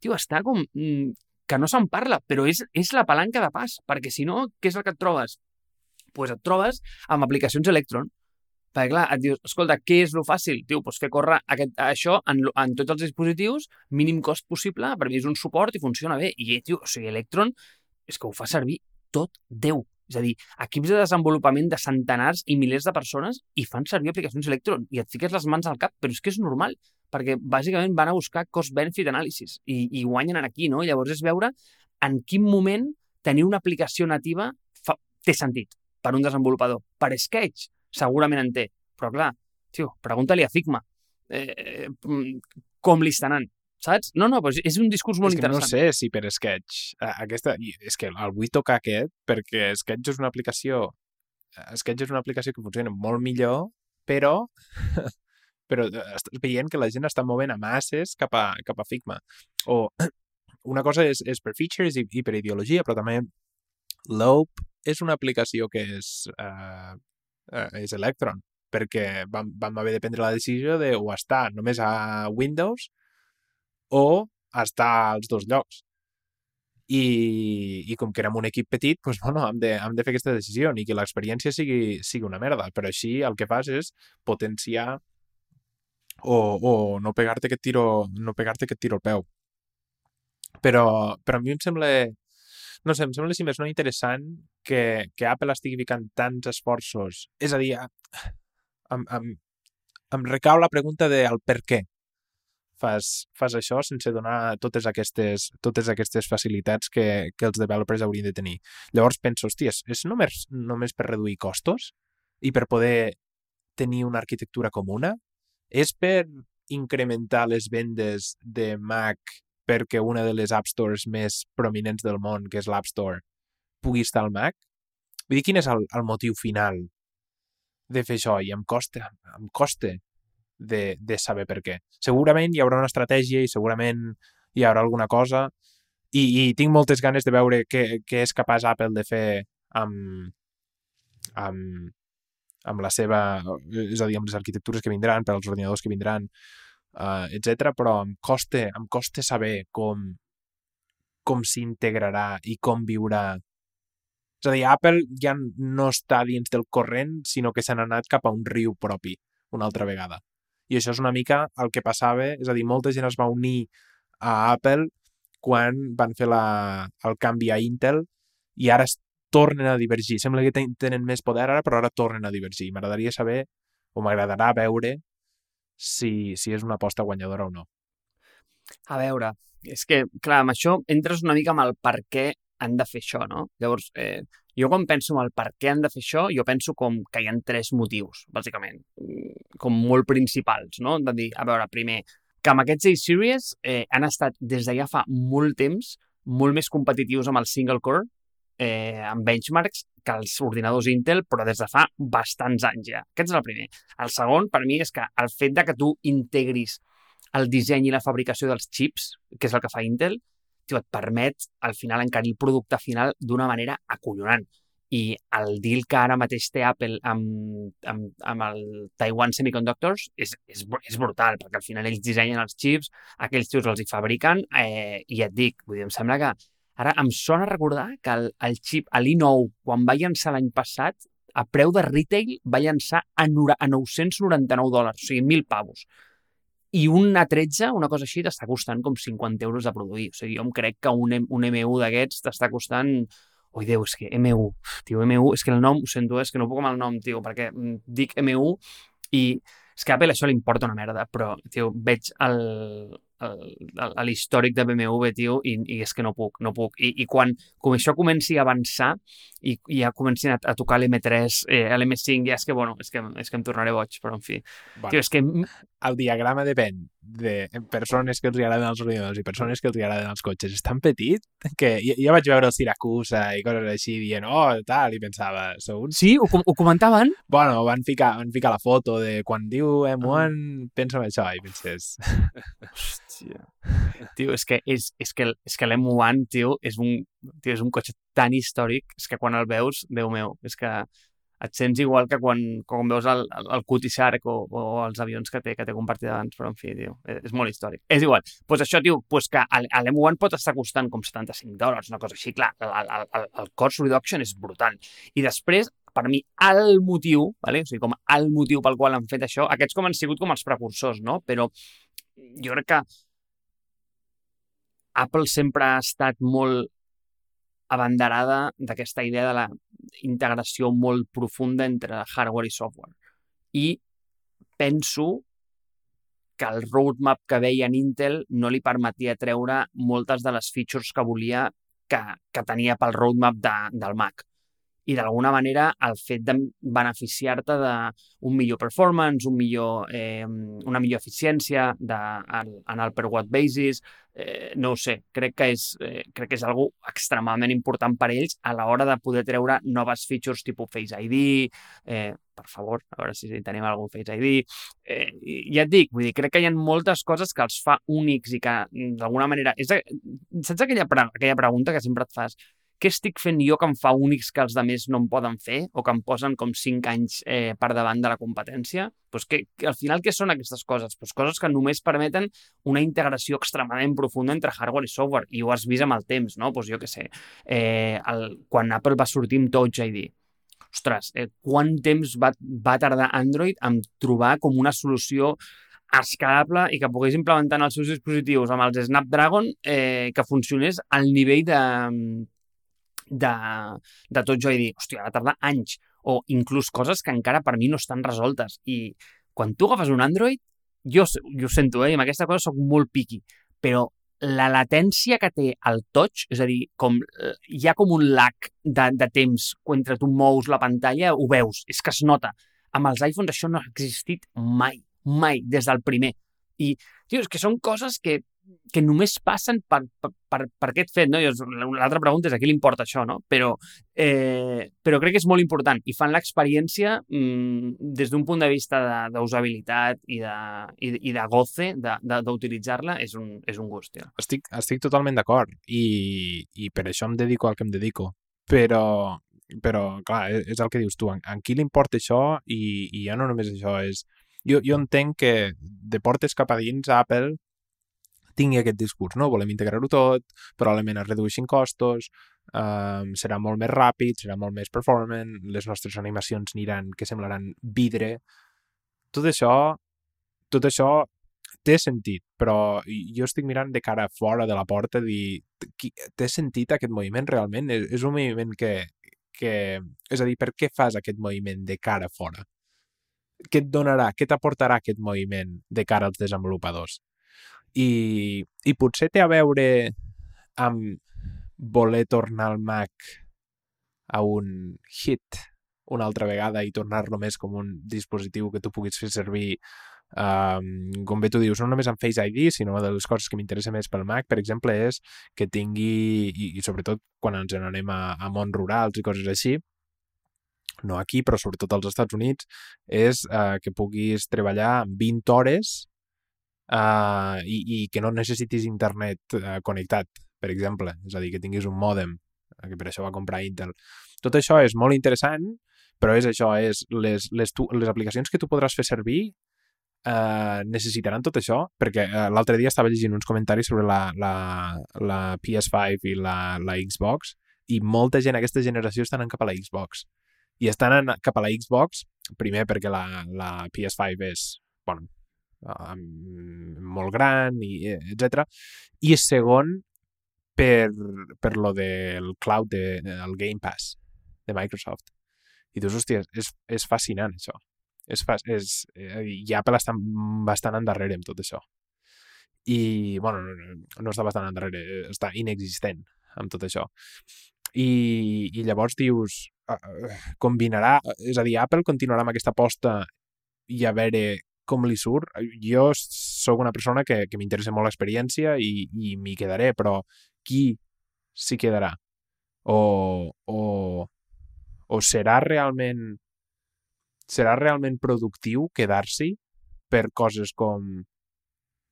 tio, està com mm, que no se'n parla, però és, és la palanca de pas, perquè si no, què és el que et trobes? Doncs pues et trobes amb aplicacions Electron, perquè clar, et dius, escolta, què és lo fàcil? Diu, pues fer córrer aquest, això en, en tots els dispositius, mínim cost possible, per mi és un suport i funciona bé. I, tio, o sigui, Electron és que ho fa servir tot Déu. És a dir, equips de desenvolupament de centenars i milers de persones i fan servir aplicacions Electron i et fiques les mans al cap, però és que és normal perquè bàsicament van a buscar cost-benefit anàlisis i, i guanyen aquí, no? Llavors és veure en quin moment tenir una aplicació nativa fa, té sentit per un desenvolupador. Per Sketch, segurament en té, però clar, tio, pregunta-li a Figma eh, com li estan anant saps? No, no, però és un discurs molt és que interessant. no sé si per Sketch, aquesta, és que el vull tocar aquest perquè Sketch és una aplicació Sketch és una aplicació que funciona molt millor, però però eh, estàs veient que la gent està movent a masses cap a, cap a Figma. O una cosa és, és per features i, i per ideologia, però també Lope és una aplicació que és, uh, uh, és Electron, perquè vam, vam haver de prendre la decisió de o estar només a Windows o estar als dos llocs. I, i com que érem un equip petit, doncs, bueno, hem, de, hem de fer aquesta decisió i que l'experiència sigui, sigui una merda, però així el que fas és potenciar o, o no pegar-te aquest tiro, no pegar-te aquest tiro al peu. Però, però a mi em sembla, no sé, em sembla si més no interessant que, que Apple estigui ficant tants esforços. És a dir, em, em, em recau la pregunta de el per què fas, fas això sense donar totes aquestes, totes aquestes facilitats que, que els developers haurien de tenir. Llavors penso, hòstia, és només, només per reduir costos i per poder tenir una arquitectura comuna? És per incrementar les vendes de Mac perquè una de les App Stores més prominents del món, que és l'App Store, pugui estar al Mac? Vull dir, quin és el, el motiu final de fer això? I em costa, em costa de, de saber per què. Segurament hi haurà una estratègia i segurament hi haurà alguna cosa i, i tinc moltes ganes de veure què, què és capaç Apple de fer amb, amb, amb la seva, és a dir, amb les arquitectures que vindran, per als ordinadors que vindran, uh, eh, etc. però em costa, em costa saber com, com s'integrarà i com viurà. És a dir, Apple ja no està dins del corrent, sinó que s'han anat cap a un riu propi una altra vegada. I això és una mica el que passava, és a dir, molta gent es va unir a Apple quan van fer la, el canvi a Intel i ara tornen a divergir. Sembla que tenen més poder ara, però ara tornen a divergir. M'agradaria saber, o m'agradarà veure, si, si és una aposta guanyadora o no. A veure, és que, clar, amb això entres una mica amb el per què han de fer això, no? Llavors, eh, jo quan penso en el per què han de fer això, jo penso com que hi ha tres motius, bàsicament, com molt principals, no? De dir, a veure, primer, que amb aquests A-Series eh, han estat des de ja fa molt temps molt més competitius amb el single core, eh, amb benchmarks, que els ordinadors Intel, però des de fa bastants anys ja. Aquest és el primer. El segon, per mi, és que el fet de que tu integris el disseny i la fabricació dels chips, que és el que fa Intel, tio, et permet al final encarir el producte final d'una manera acollonant. I el deal que ara mateix té Apple amb, amb, amb el Taiwan Semiconductors és, és, és brutal, perquè al final ells dissenyen els chips, aquells tios els hi fabriquen, eh, i et dic, vull dir, em sembla que ara em sona recordar que el, el xip, l'i9, quan va llançar l'any passat, a preu de retail va llançar a, a 999 dòlars, o sigui, 1.000 pavos i un A13, una cosa així, t'està costant com 50 euros de produir. O sigui, jo em crec que un, un M1 d'aquests t'està costant... Ui, Déu, és que M1, tio, M1, és que el nom, ho sento, és que no puc amb el nom, tio, perquè mm, dic M1 i és que a Apple això li importa una merda, però, tio, veig el, l'històric de BMW, tio, i, i és que no puc, no puc. I, i quan com això comenci a avançar i, i ja comencin a, a tocar l'M3, eh, l'M5, ja és que, bueno, és que, és que em tornaré boig, però en fi. Bueno, tio, és que... El diagrama depèn de persones que els agraden els ordinadors i persones que els agraden els cotxes. És tan petit que ja, ja vaig veure el Siracusa i coses així dient, oh, tal, i pensava, sou uns... Sí, ho, ho comentaven? Bueno, van ficar, van ficar la foto de quan diu M1, ah. pensa en això, i penses... Hòstia. Tio, és que, és, és que, és que l'M1, tio, és un, tio, és un cotxe tan històric, és que quan el veus, Déu meu, és que et sents igual que quan, quan veus el, el, Shark o, o els avions que té, que té compartit abans, però en fi, tio, és, és molt històric. És igual. Doncs pues això, tio, pues que l'M1 pot estar costant com 75 dòlars, una cosa així, clar, el, el, el cost reduction és brutal. I després, per mi, el motiu, vale? o sigui, com el motiu pel qual han fet això, aquests com han sigut com els precursors, no? Però jo crec que Apple sempre ha estat molt abanderada d'aquesta idea de la integració molt profunda entre hardware i software. I penso que el roadmap que veia en Intel no li permetia treure moltes de les features que volia que, que tenia pel roadmap de, del Mac i d'alguna manera el fet de beneficiar-te d'un millor performance, un millor, eh, una millor eficiència de, en, en el per watt basis, eh, no ho sé, crec que és, eh, crec que és algo extremadament important per ells a l'hora de poder treure noves features tipus Face ID, eh, per favor, a veure si tenim algun Face ID. Eh, ja et dic, vull dir, crec que hi ha moltes coses que els fa únics i que d'alguna manera... És, saps aquella, aquella pregunta que sempre et fas? Què estic fent jo que em fa únics que els altres no em poden fer o que em posen com 5 anys eh, per davant de la competència? Pues que, que, al final, què són aquestes coses? Pues coses que només permeten una integració extremadament profunda entre hardware i software, i ho has vist amb el temps, no? Pues jo què sé, eh, el, quan Apple va sortir amb Touch ID, ostres, eh, quant temps va, va tardar Android en trobar com una solució escalable i que pogués implementar en els seus dispositius amb els Snapdragon eh, que funcionés al nivell de, de, de tot jo i dir, hòstia, va tardar anys, o inclús coses que encara per mi no estan resoltes. I quan tu agafes un Android, jo, jo ho sento, eh, amb aquesta cosa sóc molt piqui, però la latència que té el touch, és a dir, com, eh, hi ha com un lag de, de temps quan tu mous la pantalla, ho veus, és que es nota. Amb els iPhones això no ha existit mai, mai, des del primer. I, tio, és que són coses que que només passen per, per, per, aquest fet, no? L'altra pregunta és a qui li importa això, no? Però, eh, però crec que és molt important i fan l'experiència mm, des d'un punt de vista d'usabilitat i, de, i, i de goce d'utilitzar-la és, un, és un gust, tio. Estic, estic totalment d'acord i, i per això em dedico al que em dedico. Però, però clar, és, és el que dius tu, en, en qui li importa això i, i ja no només això, és... Jo, jo entenc que de portes cap a dins Apple tingui aquest discurs, no? Volem integrar-ho tot, probablement es redueixin costos, um, serà molt més ràpid, serà molt més performant, les nostres animacions aniran, que semblaran vidre. Tot això, tot això té sentit, però jo estic mirant de cara fora de la porta dir, té sentit aquest moviment realment? És un moviment que, que... És a dir, per què fas aquest moviment de cara fora? Què et donarà, què t'aportarà aquest moviment de cara als desenvolupadors? I, i potser té a veure amb voler tornar al Mac a un hit una altra vegada i tornar-lo més com un dispositiu que tu puguis fer servir. Um, com bé tu dius, no només amb Face ID, sinó una de les coses que m'interessa més pel Mac, per exemple, és que tingui, i, i sobretot quan ens n'anem a, a mons rurals i coses així, no aquí, però sobretot als Estats Units, és uh, que puguis treballar 20 hores uh, i, i que no necessitis internet uh, connectat, per exemple. És a dir, que tinguis un mòdem, que per això va comprar Intel. Tot això és molt interessant, però és això, és les, les, tu, les aplicacions que tu podràs fer servir eh, necessitaran tot això, perquè eh, l'altre dia estava llegint uns comentaris sobre la, la, la PS5 i la, la Xbox i molta gent aquesta generació estan cap a la Xbox. I estan cap a la Xbox, primer perquè la, la PS5 és, bueno, uh, molt gran, i etc. I segon, per, per lo del cloud, de, del Game Pass de Microsoft. I dius, hòstia, és, és fascinant això és, és, eh, i Apple està bastant endarrere amb tot això. I, bueno, no, està bastant endarrere, eh, està inexistent amb tot això. I, i llavors dius, uh, combinarà, és a dir, Apple continuarà amb aquesta aposta i a veure com li surt. Jo sóc una persona que, que m'interessa molt l'experiència i, i m'hi quedaré, però qui s'hi quedarà? O, o, o serà realment serà realment productiu quedar-s'hi per coses com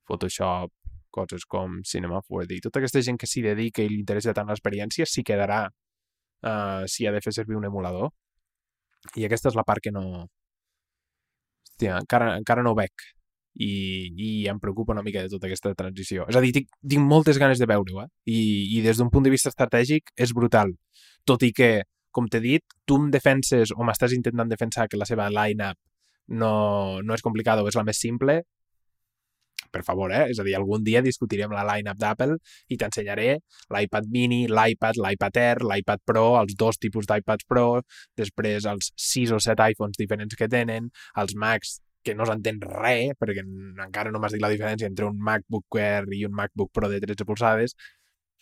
Photoshop, coses com Cinema 4D. Tota aquesta gent que s'hi dedica i li interessa tant l'experiència s'hi quedarà uh, si ha de fer servir un emulador. I aquesta és la part que no... Hòstia, encara, encara no veig. I, I em preocupa una mica de tota aquesta transició. És a dir, tinc, tinc moltes ganes de veure-ho, eh? I, i des d'un punt de vista estratègic és brutal. Tot i que com t'he dit, tu em defenses o m'estàs intentant defensar que la seva line-up no, no és complicada o és la més simple, per favor, eh? És a dir, algun dia discutirem la line-up d'Apple i t'ensenyaré l'iPad mini, l'iPad, l'iPad Air, l'iPad Pro, els dos tipus d'iPads Pro, després els 6 o 7 iPhones diferents que tenen, els Macs que no s'entén res, perquè encara no m'has dit la diferència entre un MacBook Air i un MacBook Pro de 13 polzades,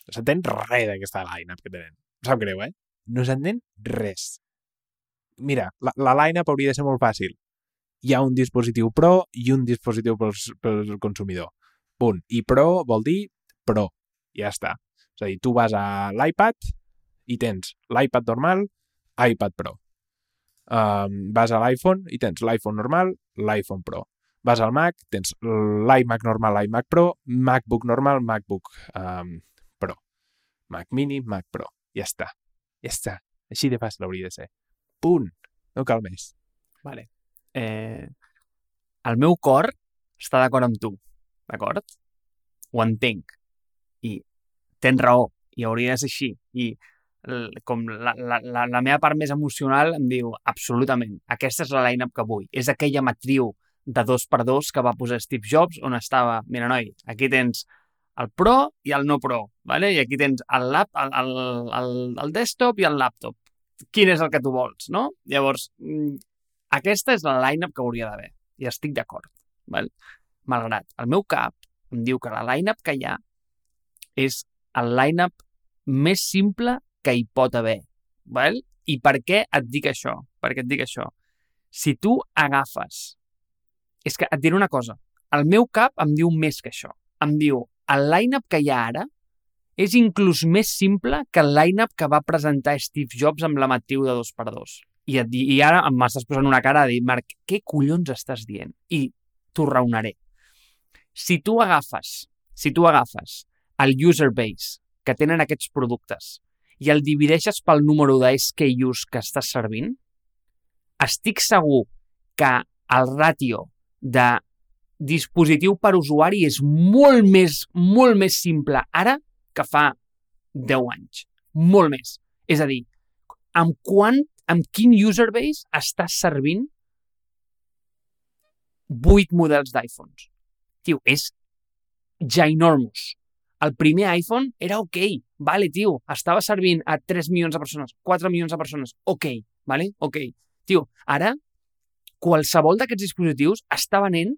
no s'entén res d'aquesta line-up que tenen. Em sap greu, eh? no s'entén res. Mira, la, la line-up hauria de ser molt fàcil. Hi ha un dispositiu Pro i un dispositiu pel, pel consumidor. Punt. I Pro vol dir Pro. Ja està. És a dir, tu vas a l'iPad i tens l'iPad normal, iPad Pro. Um, vas a l'iPhone i tens l'iPhone normal, l'iPhone Pro. Vas al Mac, tens l'iMac normal, l'iMac Pro, MacBook normal, MacBook um, Pro. Mac Mini, Mac Pro. Ja està. Ja està. Així de fàcil hauria de ser. Punt. No cal més. Vale. Eh, el meu cor està d'acord amb tu, d'acord? Ho entenc. I tens raó, i hauria de ser així. I com la, la, la, la meva part més emocional em diu absolutament, aquesta és la line-up que vull. És aquella matriu de dos per dos que va posar Steve Jobs on estava, mira noi, aquí tens el Pro i el no Pro, ¿vale? i aquí tens el, lap, el, el, el, el desktop i el laptop. Quin és el que tu vols, no? Llavors, mm, aquesta és la line-up que hauria d'haver, i estic d'acord. ¿vale? Malgrat el meu cap em diu que la line-up que hi ha és el line-up més simple que hi pot haver. ¿vale? I per què et dic això? Per què et dic això? Si tu agafes... És que et diré una cosa. El meu cap em diu més que això. Em diu, el line-up que hi ha ara és inclús més simple que el line-up que va presentar Steve Jobs amb la matriu de 2x2. I, et, I ara m'estàs posant una cara de dir, Marc, què collons estàs dient? I t'ho raonaré. Si tu agafes, si tu agafes el user base que tenen aquests productes i el divideixes pel número de que estàs servint, estic segur que el ràtio de dispositiu per usuari és molt més, molt més simple ara que fa 10 anys. Molt més. És a dir, amb quant, amb quin user base estàs servint 8 models d'iPhones? Tio, és ginormous. El primer iPhone era ok, vale, tio, estava servint a 3 milions de persones, 4 milions de persones, ok, vale, ok. Tio, ara, qualsevol d'aquests dispositius està venent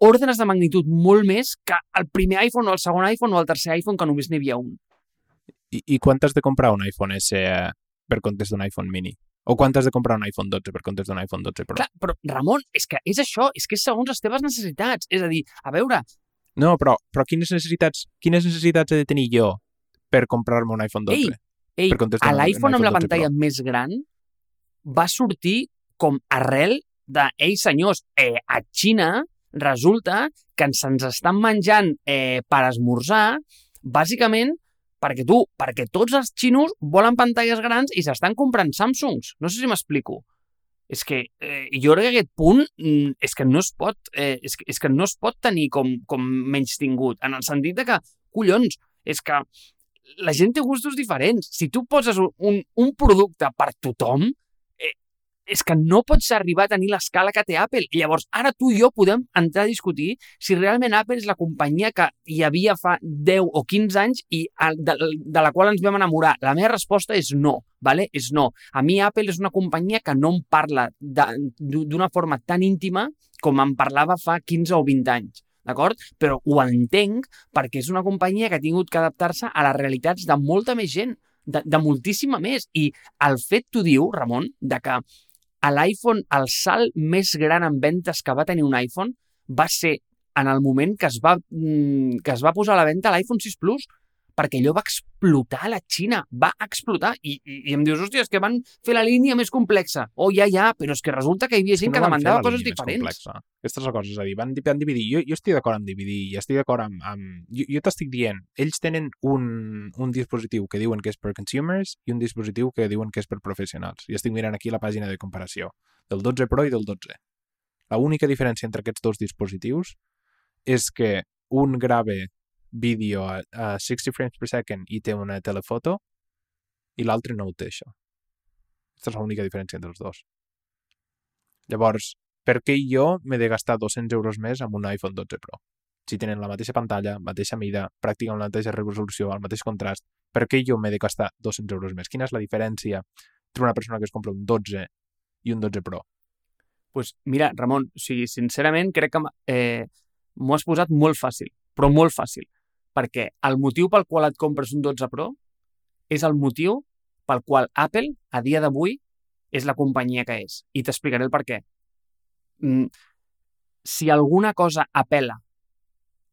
ordres de magnitud molt més que el primer iPhone o el segon iPhone o el tercer iPhone que només n'hi havia un. I, I quant has de comprar un iPhone S per comptes d'un iPhone mini? O quan has de comprar un iPhone 12 per comptes d'un iPhone 12 Pro? Clar, però Ramon, és que és això, és que és segons les teves necessitats. És a dir, a veure, No, però, però quines necessitats quines necessitats he de tenir jo per comprar-me un iPhone 12? Ei, ei, a l'iPhone amb la iPhone 12 pantalla més gran va sortir com arrel de, ei senyors, eh, a Xina resulta que ens, ens estan menjant eh, per esmorzar, bàsicament perquè tu, perquè tots els xinos volen pantalles grans i s'estan comprant Samsungs. No sé si m'explico. És que eh, jo crec que aquest punt mm, és que no es pot, eh, és, que, és que no es pot tenir com, com menys tingut, en el sentit de que, collons, és que la gent té gustos diferents. Si tu poses un, un, producte per tothom, és que no pots arribar a tenir l'escala que té Apple. I llavors, ara tu i jo podem entrar a discutir si realment Apple és la companyia que hi havia fa 10 o 15 anys i de, de la qual ens vam enamorar. La meva resposta és no, vale? és no. A mi Apple és una companyia que no em parla d'una forma tan íntima com em parlava fa 15 o 20 anys d'acord? Però ho entenc perquè és una companyia que ha tingut que adaptar-se a les realitats de molta més gent, de, de moltíssima més. I el fet, t'ho diu, Ramon, de que l'iPhone, el salt més gran en ventes que va tenir un iPhone va ser en el moment que es va, mm, que es va posar a la venda l'iPhone 6 Plus, perquè allò va explotar a la Xina, va explotar. I, i, i em dius, hòstia, és que van fer la línia més complexa. Oh, ja, ja, però és que resulta que hi havia gent que, no fer demandava coses diferents. complexa. Aquesta és la cosa, és a dir, van, van dividir. Jo, jo estic d'acord amb dividir, i estic d'acord amb... amb... Jo, jo t'estic dient, ells tenen un, un dispositiu que diuen que és per consumers i un dispositiu que diuen que és per professionals. I estic mirant aquí la pàgina de comparació del 12 Pro i del 12. La única diferència entre aquests dos dispositius és que un grave vídeo a, a 60 frames per second i té una telefoto i l'altre no ho té, això. Aquesta és l'única diferència entre els dos. Llavors, per què jo m'he de gastar 200 euros més amb un iPhone 12 Pro? Si tenen la mateixa pantalla, mateixa mida, pràcticament la mateixa resolució, el mateix contrast, per què jo m'he de gastar 200 euros més? Quina és la diferència entre una persona que es compra un 12 i un 12 Pro? pues mira, Ramon, o sigui, sincerament crec que eh, m'ho has posat molt fàcil, però molt fàcil, perquè el motiu pel qual et compres un 12 Pro és el motiu pel qual Apple, a dia d'avui, és la companyia que és. I t'explicaré el per què. Mm, si alguna cosa apela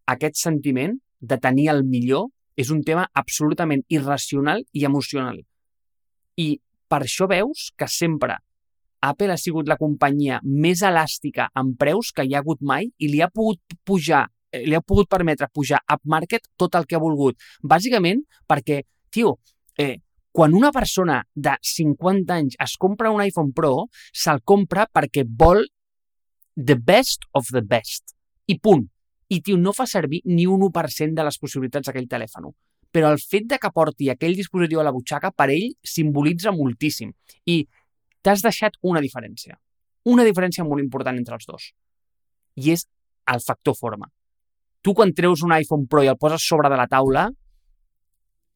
aquest sentiment de tenir el millor, és un tema absolutament irracional i emocional. I per això veus que sempre Apple ha sigut la companyia més elàstica en preus que hi ha hagut mai i li ha pogut pujar li ha pogut permetre pujar upmarket tot el que ha volgut. Bàsicament perquè, tio, eh, quan una persona de 50 anys es compra un iPhone Pro, se'l compra perquè vol the best of the best. I punt. I, tio, no fa servir ni un 1% de les possibilitats d'aquell telèfon. Però el fet de que porti aquell dispositiu a la butxaca, per ell, simbolitza moltíssim. I t'has deixat una diferència. Una diferència molt important entre els dos. I és el factor forma. Tu quan treus un iPhone Pro i el poses sobre de la taula,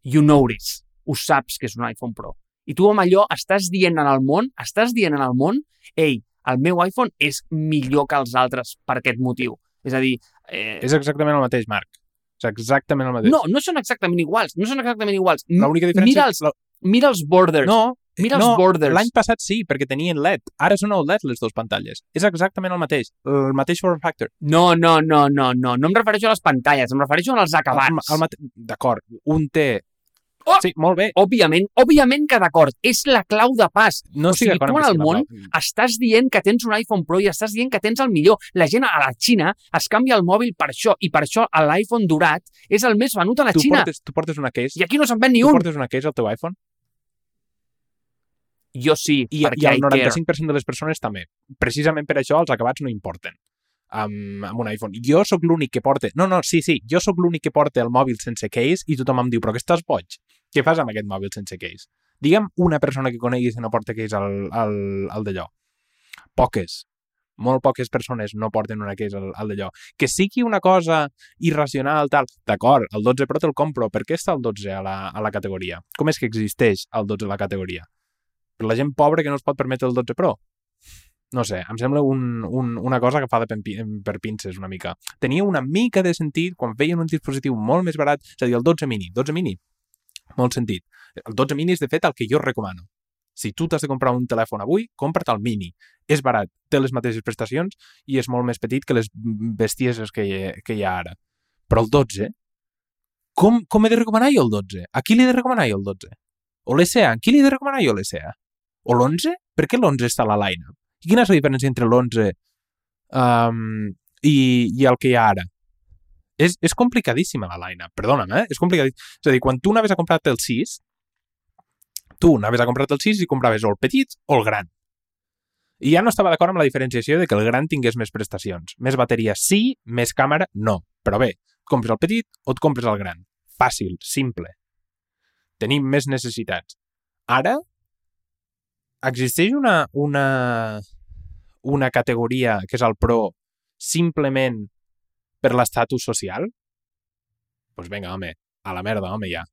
you notice, ho saps que és un iPhone Pro. I tu amb allò estàs dient en el món, estàs dient en el món, ei, el meu iPhone és millor que els altres per aquest motiu. És a dir... Eh... És exactament el mateix, Marc. És exactament el mateix. No, no són exactament iguals, no són exactament iguals. L'única diferència... Mira els, la... mira els borders. No, Mira els no, borders. L'any passat sí, perquè tenien LED. Ara són OLED les dues pantalles. És exactament el mateix. El mateix form factor. No, no, no, no, no. No em refereixo a les pantalles, em refereixo als acabats. El, el mate... D'acord, un té... Oh! Sí, molt bé. Òbviament, òbviament que d'acord, és la clau de pas. No o sigui, tu en el món la estàs dient que tens un iPhone Pro i estàs dient que tens el millor. La gent a la Xina es canvia el mòbil per això i per això l'iPhone dorat és el més venut a la tu Xina. Portes, tu portes una case? I aquí no se'n ven ni tu un. portes una case al teu iPhone? Jo sí, I, perquè i el I care. 95% de les persones també. Precisament per això els acabats no importen amb, amb un iPhone. Jo sóc l'únic que porta... No, no, sí, sí, jo sóc l'únic que porta el mòbil sense case i tothom em diu, però que estàs boig? Què fas amb aquest mòbil sense case? Digue'm una persona que coneguis que no porta case al, al, al d'allò. Poques. Molt poques persones no porten una case al, al d'allò. Que sigui una cosa irracional, tal, d'acord, el 12 Pro te'l compro, per què està el 12 a la, a la categoria? Com és que existeix el 12 a la categoria? Per la gent pobra que no es pot permetre el 12 Pro? no sé, em sembla un, un, una cosa que fa de per, pinces una mica. Tenia una mica de sentit quan feien un dispositiu molt més barat, és a dir, el 12 mini. 12 mini, molt sentit. El 12 mini és, de fet, el que jo recomano. Si tu t'has de comprar un telèfon avui, compra't el mini. És barat, té les mateixes prestacions i és molt més petit que les bestieses que que hi ha ara. Però el 12, com, com he de recomanar jo el 12? A qui li he de recomanar jo el 12? O l'SA? A qui li he de recomanar jo l'SA? O l'11? Per què l'11 està a la line-up? Quina és la diferència entre l'11 um, i, i el que hi ha ara? És, és complicadíssima la line-up, perdona'm, eh? És complicadíssima. És a dir, quan tu anaves a comprar el 6, tu anaves a comprar el 6 i compraves o el petit o el gran. I ja no estava d'acord amb la diferenciació de que el gran tingués més prestacions. Més bateria sí, més càmera no. Però bé, compres el petit o et compres el gran. Fàcil, simple. Tenim més necessitats. Ara, existeix una, una, una categoria que és el Pro simplement per l'estatus social? Doncs pues vinga, home, a la merda, home, ja.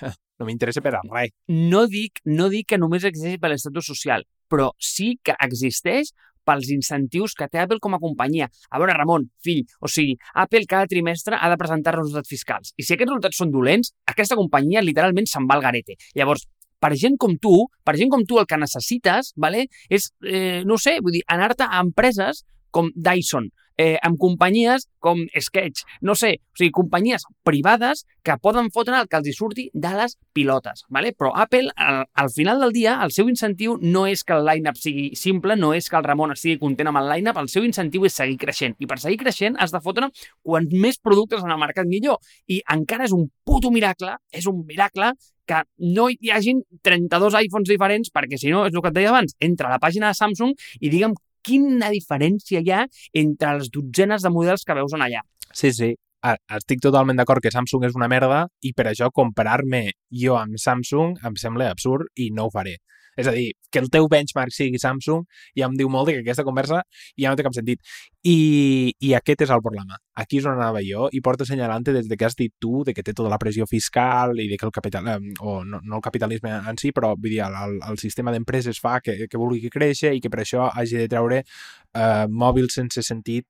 No m'interessa per a res. No dic, no dic que només existeixi per l'estatus social, però sí que existeix pels incentius que té Apple com a companyia. A veure, Ramon, fill, o sigui, Apple cada trimestre ha de presentar resultats fiscals. I si aquests resultats són dolents, aquesta companyia literalment se'n va al garete. Llavors, per gent com tu, per gent com tu el que necessites, vale, és, eh, no sé, vull dir, anar-te a empreses com Dyson, eh, amb companyies com Sketch, no sé, o sigui, companyies privades que poden fotre el que els hi surti de les pilotes, ¿vale? però Apple, al, al final del dia, el seu incentiu no és que el line-up sigui simple, no és que el Ramon estigui content amb el line-up, el seu incentiu és seguir creixent, i per seguir creixent has de fotre quants més productes en el mercat millor, i encara és un puto miracle, és un miracle que no hi hagin 32 iPhones diferents, perquè si no, és el que et deia abans, entra a la pàgina de Samsung i digue'm quina diferència hi ha entre les dotzenes de models que veus en allà. Sí, sí. Estic totalment d'acord que Samsung és una merda i per això comparar-me jo amb Samsung em sembla absurd i no ho faré. És a dir, que el teu benchmark sigui Samsung ja em diu molt que aquesta conversa ja no té cap sentit. I, i aquest és el problema. Aquí és on anava jo i porto assenyalant des de que has dit tu de que té tota la pressió fiscal i de que el capital, eh, o no, no el capitalisme en si, però vull dir, el, el sistema d'empreses fa que, que vulgui créixer i que per això hagi de treure eh, mòbils sense sentit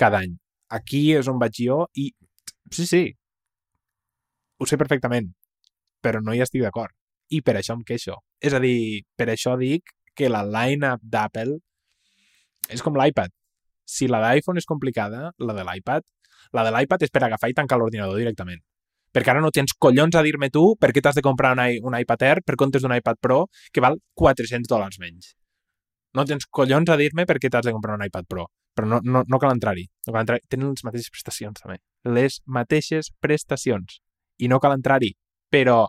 cada any. Aquí és on vaig jo i sí, sí, ho sé perfectament, però no hi estic d'acord i per això em queixo. És a dir, per això dic que la line-up d'Apple és com l'iPad. Si la d'iPhone és complicada, la de l'iPad, la de l'iPad és per agafar i tancar l'ordinador directament. Perquè ara no tens collons a dir-me tu per què t'has de comprar un, un iPad Air per comptes d'un iPad Pro que val 400 dòlars menys. No tens collons a dir-me per què t'has de comprar un iPad Pro. Però no, no, no cal entrar-hi. No cal entrar Tenen les mateixes prestacions, també. Les mateixes prestacions. I no cal entrar-hi. Però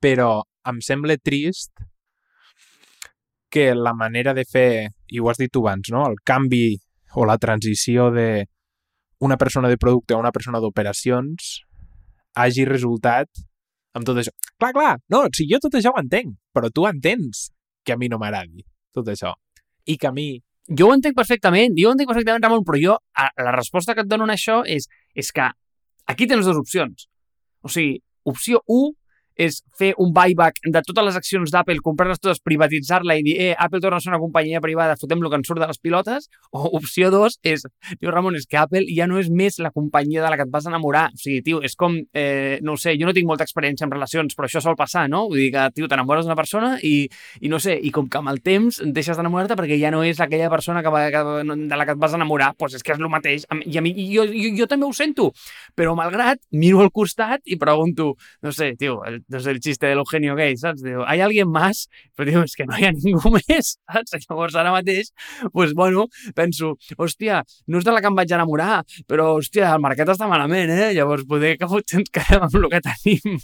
però em sembla trist que la manera de fer, i ho has dit tu abans, no? el canvi o la transició de una persona de producte a una persona d'operacions hagi resultat amb tot això. Clar, clar, no, si jo tot això ho entenc, però tu entens que a mi no m'agradi tot això. I que a mi... Jo ho entenc perfectament, jo ho entenc perfectament, Ramon, però jo, la resposta que et dono a això és, és que aquí tens dues opcions. O sigui, opció 1 és fer un buyback de totes les accions d'Apple, comprar-les totes, privatitzar-la i dir, eh, Apple torna a ser una companyia privada, fotem lo que ens surt de les pilotes, o opció 2 és, tio Ramon, és que Apple ja no és més la companyia de la que et vas enamorar. O sigui, tio, és com, eh, no sé, jo no tinc molta experiència en relacions, però això sol passar, no? Vull dir que, tio, t'enamores d'una persona i, i no sé, i com que amb el temps deixes d'enamorar-te perquè ja no és aquella persona que, va, que, de la que et vas enamorar, doncs és que és el mateix. I a mi, jo, jo, jo també ho sento, però malgrat, miro al costat i pregunto, no sé, tio, el, no sé, el xiste de l'Eugenio Gay, saps? Diu, ¿hay alguien más? Però diu, és que no hi ha ningú més, saps? Llavors ara mateix, pues, bueno, penso, hòstia, no és de la que em vaig enamorar, però, hòstia, el mercat està malament, eh? Llavors poder que potser ens quedem amb el que tenim.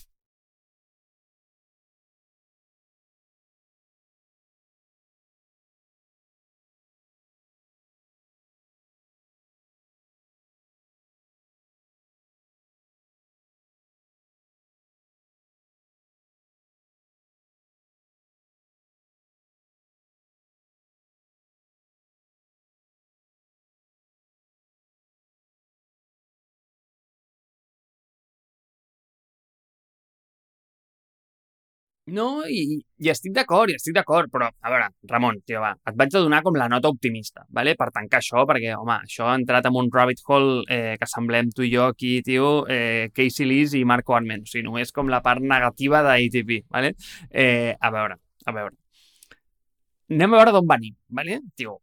No, i, i estic d'acord, i estic d'acord, però, a veure, Ramon, tio, va, et vaig donar com la nota optimista, vale? per tancar això, perquè, home, això ha entrat en un rabbit hole eh, que semblem tu i jo aquí, tio, eh, Casey Lees i Marco Arment, o sigui, només com la part negativa d'ATP, vale? Eh, a veure, a veure. Anem a veure d'on venim, vale? Tio,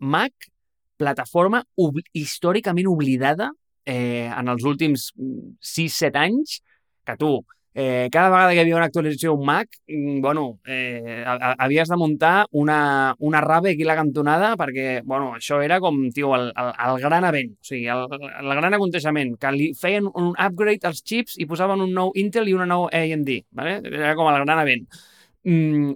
Mac, plataforma ob històricament oblidada eh, en els últims 6-7 anys, que tu, eh, cada vegada que hi havia una actualització d'un Mac, mm, bueno, eh, havies de muntar una, una rave aquí a la cantonada perquè, bueno, això era com, tio, el, el, el gran event, o sigui, el, el gran aconteixement, que li feien un upgrade als chips i posaven un nou Intel i una nou AMD, ¿vale? era com el gran event. Mm,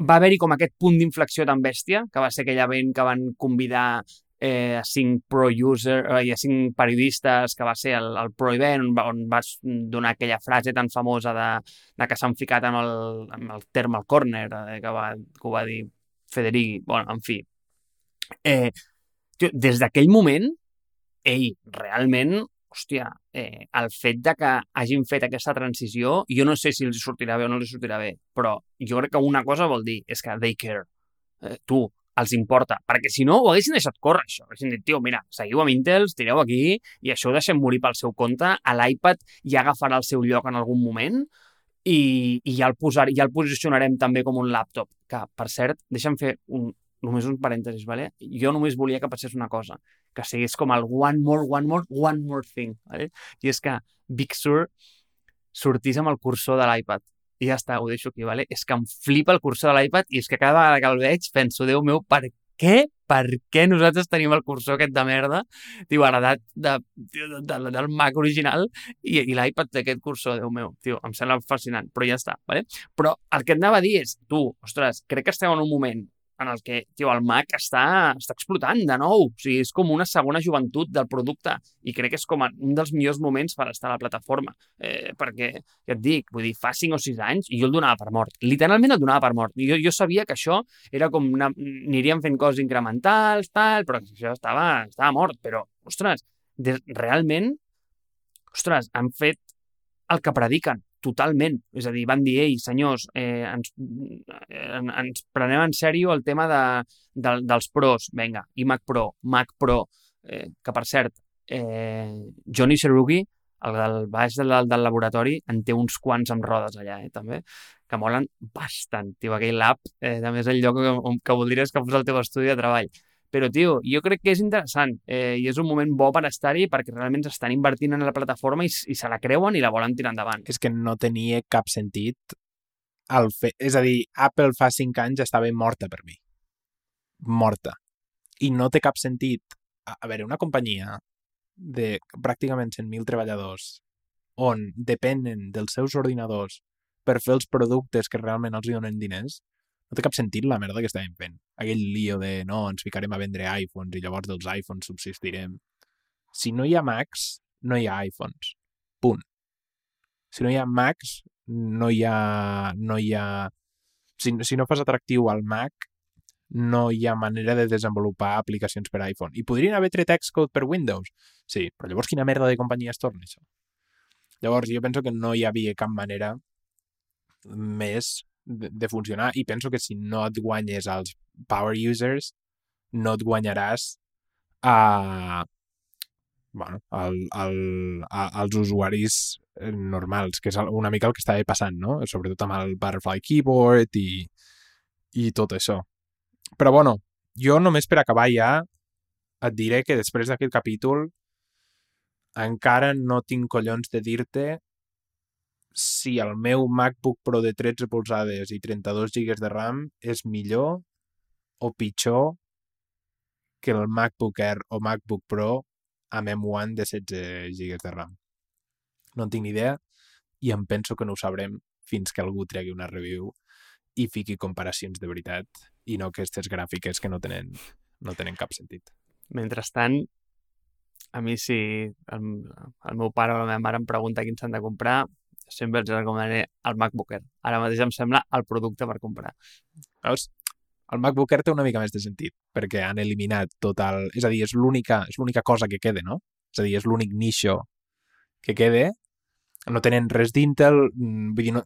va haver-hi com aquest punt d'inflexió tan bèstia, que va ser aquell event que van convidar eh, a cinc pro-user eh, i a cinc periodistes, que va ser el, el pro-event, on, on vas donar aquella frase tan famosa de, de que s'han ficat amb el, amb el terme al corner, eh, que, va, que ho va dir Federici. bueno, en fi. Eh, tio, des d'aquell moment, ell, realment, hòstia, eh, el fet de que hagin fet aquesta transició, jo no sé si els sortirà bé o no els sortirà bé, però jo crec que una cosa vol dir és que they care. Eh, tu, els importa. Perquè si no, ho haguessin deixat córrer, això. Haguessin dit, tio, mira, seguiu amb Intels, tireu aquí i això ho deixem morir pel seu compte. A l'iPad ja agafarà el seu lloc en algun moment i, i ja, el posar, ja el posicionarem també com un laptop. Que, per cert, deixa'm fer un, només un parèntesis, ¿vale? jo només volia que passés una cosa, que sigués com el one more, one more, one more thing. ¿vale? I és que Big Sur sortís amb el cursor de l'iPad i ja està, ho deixo aquí, vale? És que em flipa el cursor de l'iPad i és que cada vegada que el veig penso, Déu meu, per què? Per què nosaltres tenim el cursor aquest de merda, tio, heredat de, de, de, de, del Mac original i, i l'iPad té aquest cursor, Déu meu, tio, em sembla fascinant, però ja està, vale? Però el que et anava a dir és, tu, ostres, crec que estem en un moment en el que, tio, el Mac està, està explotant de nou. O sigui, és com una segona joventut del producte i crec que és com un dels millors moments per estar a la plataforma. Eh, perquè, ja et dic, vull dir, fa 5 o 6 anys i jo el donava per mort. Literalment el donava per mort. Jo, jo sabia que això era com... Una, aniríem fent coses incrementals, tal, però això estava, estava mort. Però, ostres, de, realment, ostres, han fet el que prediquen totalment. És a dir, van dir, ei, senyors, eh, ens, eh, ens prenem en sèrio el tema de, de, dels pros. Vinga, iMac Pro, Mac Pro, eh, que per cert, eh, Johnny Serugi, el del baix del, del laboratori, en té uns quants amb rodes allà, eh, també, que molen bastant. Tio, aquell lab, eh, també és el lloc que, que voldries que fos el teu estudi de treball. Però, tio, jo crec que és interessant eh, i és un moment bo per estar-hi perquè realment estan invertint en la plataforma i, i se la creuen i la volen tirar endavant. És que no tenia cap sentit el fe... És a dir, Apple fa 5 anys estava morta per mi. Morta. I no té cap sentit. A, a veure, una companyia de pràcticament 100.000 treballadors on depenen dels seus ordinadors per fer els productes que realment els donen diners, no té cap sentit la merda que estàvem fent. Aquell lío de no, ens ficarem a vendre iPhones i llavors dels iPhones subsistirem. Si no hi ha Macs, no hi ha iPhones. Punt. Si no hi ha Macs, no hi ha... No hi ha... Si, si no fas atractiu al Mac, no hi ha manera de desenvolupar aplicacions per iPhone. I podrien haver tret Xcode per Windows. Sí, però llavors quina merda de companyia es torna això? Llavors jo penso que no hi havia cap manera més de, funcionar i penso que si no et guanyes als power users no et guanyaràs a, bueno, al, al, a, als usuaris eh, normals, que és una mica el que estava passant, no? Sobretot amb el Butterfly Keyboard i, i tot això. Però bueno, jo només per acabar ja et diré que després d'aquest capítol encara no tinc collons de dir-te si el meu MacBook Pro de 13 polzades i 32 GB de RAM és millor o pitjor que el MacBook Air o MacBook Pro amb M1 de 16 GB de RAM. No en tinc ni idea i em penso que no ho sabrem fins que algú tregui una review i fiqui comparacions de veritat i no aquestes gràfiques que no tenen, no tenen cap sentit. Mentrestant, a mi si el, el meu pare o la meva mare em pregunta quin s'han de comprar, sempre els recomanaré el MacBook Air. Ara mateix em sembla el producte per comprar. Veus? El MacBook Air té una mica més de sentit, perquè han eliminat tot el... És a dir, és l'única és l'única cosa que queda, no? És a dir, és l'únic nicho que queda. No tenen res d'Intel, mm, vull dir, no,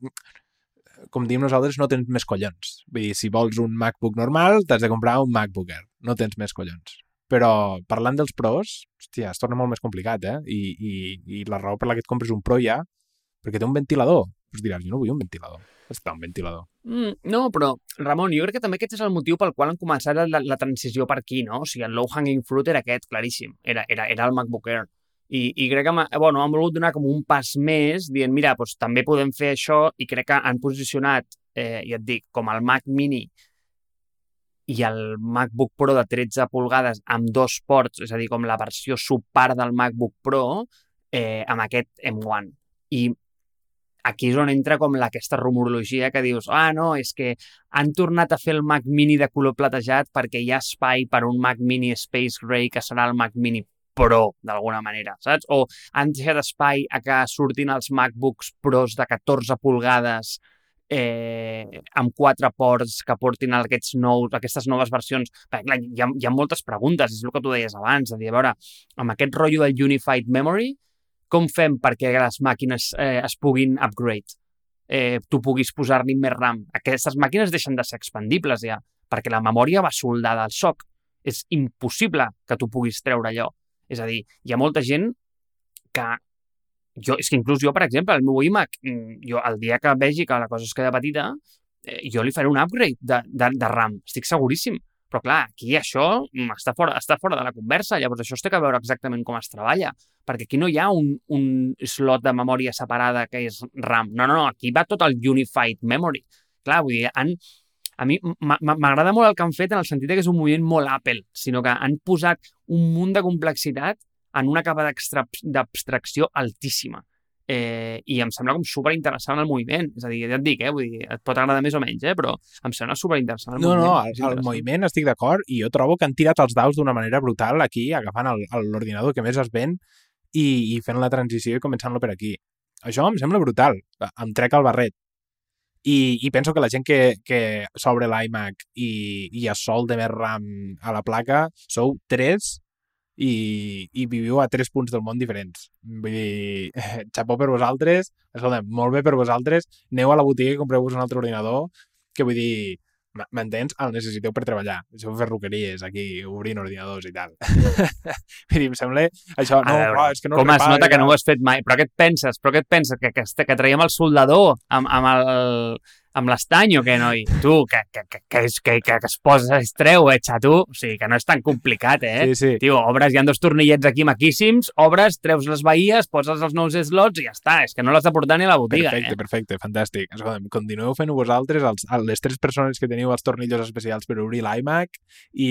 com diem nosaltres, no tens més collons. Vull dir, si vols un MacBook normal, t'has de comprar un MacBook Air. No tens més collons. Però parlant dels pros, hòstia, es torna molt més complicat, eh? I, i, i la raó per la que et compres un Pro ja perquè té un ventilador. pues diràs, jo no vull un ventilador. Està un ventilador. Mm, no, però, Ramon, jo crec que també aquest és el motiu pel qual han començat la, la transició per aquí, no? O sigui, el low-hanging fruit era aquest, claríssim. Era, era, era el MacBook Air. I, i crec que bueno, han volgut donar com un pas més, dient, mira, doncs, també podem fer això, i crec que han posicionat, eh, ja et dic, com el Mac Mini i el MacBook Pro de 13 pulgades amb dos ports, és a dir, com la versió subpart del MacBook Pro, eh, amb aquest M1. I aquí és on entra com aquesta rumorologia que dius, ah, no, és que han tornat a fer el Mac Mini de color platejat perquè hi ha espai per un Mac Mini Space Gray que serà el Mac Mini Pro, d'alguna manera, saps? O han deixat espai a que surtin els MacBooks Pros de 14 pulgades eh, amb quatre ports que portin aquests nous, aquestes noves versions. Perquè, clar, hi, ha, hi ha moltes preguntes, és el que tu deies abans, de dir, a veure, amb aquest rotllo del Unified Memory, com fem perquè les màquines eh, es puguin upgrade? Eh, tu puguis posar-li més RAM. Aquestes màquines deixen de ser expandibles ja, perquè la memòria va soldada al soc. És impossible que tu puguis treure allò. És a dir, hi ha molta gent que jo, és que inclús jo, per exemple, el meu iMac, mm, jo el dia que vegi que la cosa es queda petita, eh, jo li faré un upgrade de, de, de RAM, estic seguríssim. Però clar, aquí això mm, està fora, està fora de la conversa, llavors això es té que veure exactament com es treballa, perquè aquí no hi ha un, un slot de memòria separada que és RAM. No, no, no, aquí va tot el Unified Memory. Clar, vull dir, han, a mi m'agrada molt el que han fet en el sentit que és un moviment molt Apple, sinó que han posat un munt de complexitat en una capa d'abstracció altíssima. Eh, I em sembla com super interessant el moviment. És a dir, ja et dic, eh, vull dir, et pot agradar més o menys, eh, però em sembla super interessant el No, moviment. no, és el, el moviment estic d'acord i jo trobo que han tirat els daus d'una manera brutal aquí, agafant l'ordinador que més es ven i, i fent la transició i començant-lo per aquí. Això em sembla brutal. Em trec el barret. I, i penso que la gent que, que s'obre l'iMac i, i es sol de més RAM a la placa sou tres i, i viviu a tres punts del món diferents. Vull dir, xapó per vosaltres, escolta'm, molt bé per vosaltres, aneu a la botiga i compreu-vos un altre ordinador, que vull dir, m'entens? El necessiteu per treballar. Sou ferroqueries aquí, obrint ordinadors i tal. vull dir, em sembla... Això, no, veure, però és que no Com es nota que no ho has fet mai? Però què et penses? Però què et penses? Que, que, que traiem el soldador amb, amb el amb l'estany o què, noi? Tu, que, que, que, que, que, que, que es posa, es treu, eh, xato? O sigui, que no és tan complicat, eh? Sí, sí. Tio, obres, hi ha dos tornillets aquí maquíssims, obres, treus les veies, poses els nous slots i ja està. És que no l'has de portar ni a la botiga, Perfecte, eh? perfecte, fantàstic. Escolta'm, continueu fent-ho vosaltres, els, les tres persones que teniu els tornillos especials per obrir l'iMac i,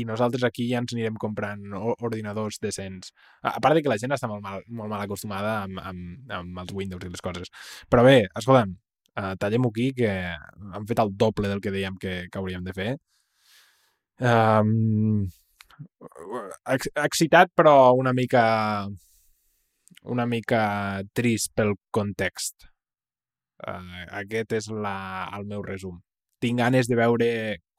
i nosaltres aquí ja ens anirem comprant ordinadors decents. A a part de que la gent està molt mal, molt mal acostumada amb, amb, amb els Windows i les coses. Però bé, escolta'm, uh, tallem-ho aquí, que hem fet el doble del que dèiem que, que hauríem de fer. Um, ex excitat, però una mica una mica trist pel context. Uh, aquest és la, el meu resum. Tinc ganes de veure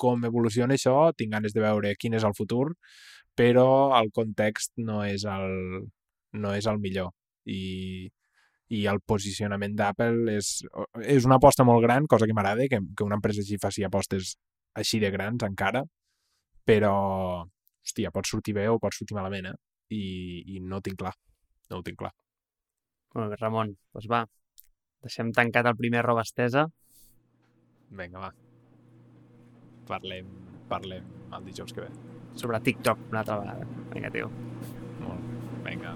com evoluciona això, tinc ganes de veure quin és el futur, però el context no és el, no és el millor. I, i el posicionament d'Apple és, és una aposta molt gran, cosa que m'agrada, que, que una empresa així faci apostes així de grans encara, però, hòstia, pot sortir bé o pot sortir malament, eh? I, i no ho tinc clar. No ho tinc clar. Molt bé, Ramon, doncs va. Deixem tancat el primer roba estesa. Vinga, va. Parlem, parlem el dijous que ve. sobre TikTok una altra vegada. Vinga, tio. Molt. Vinga.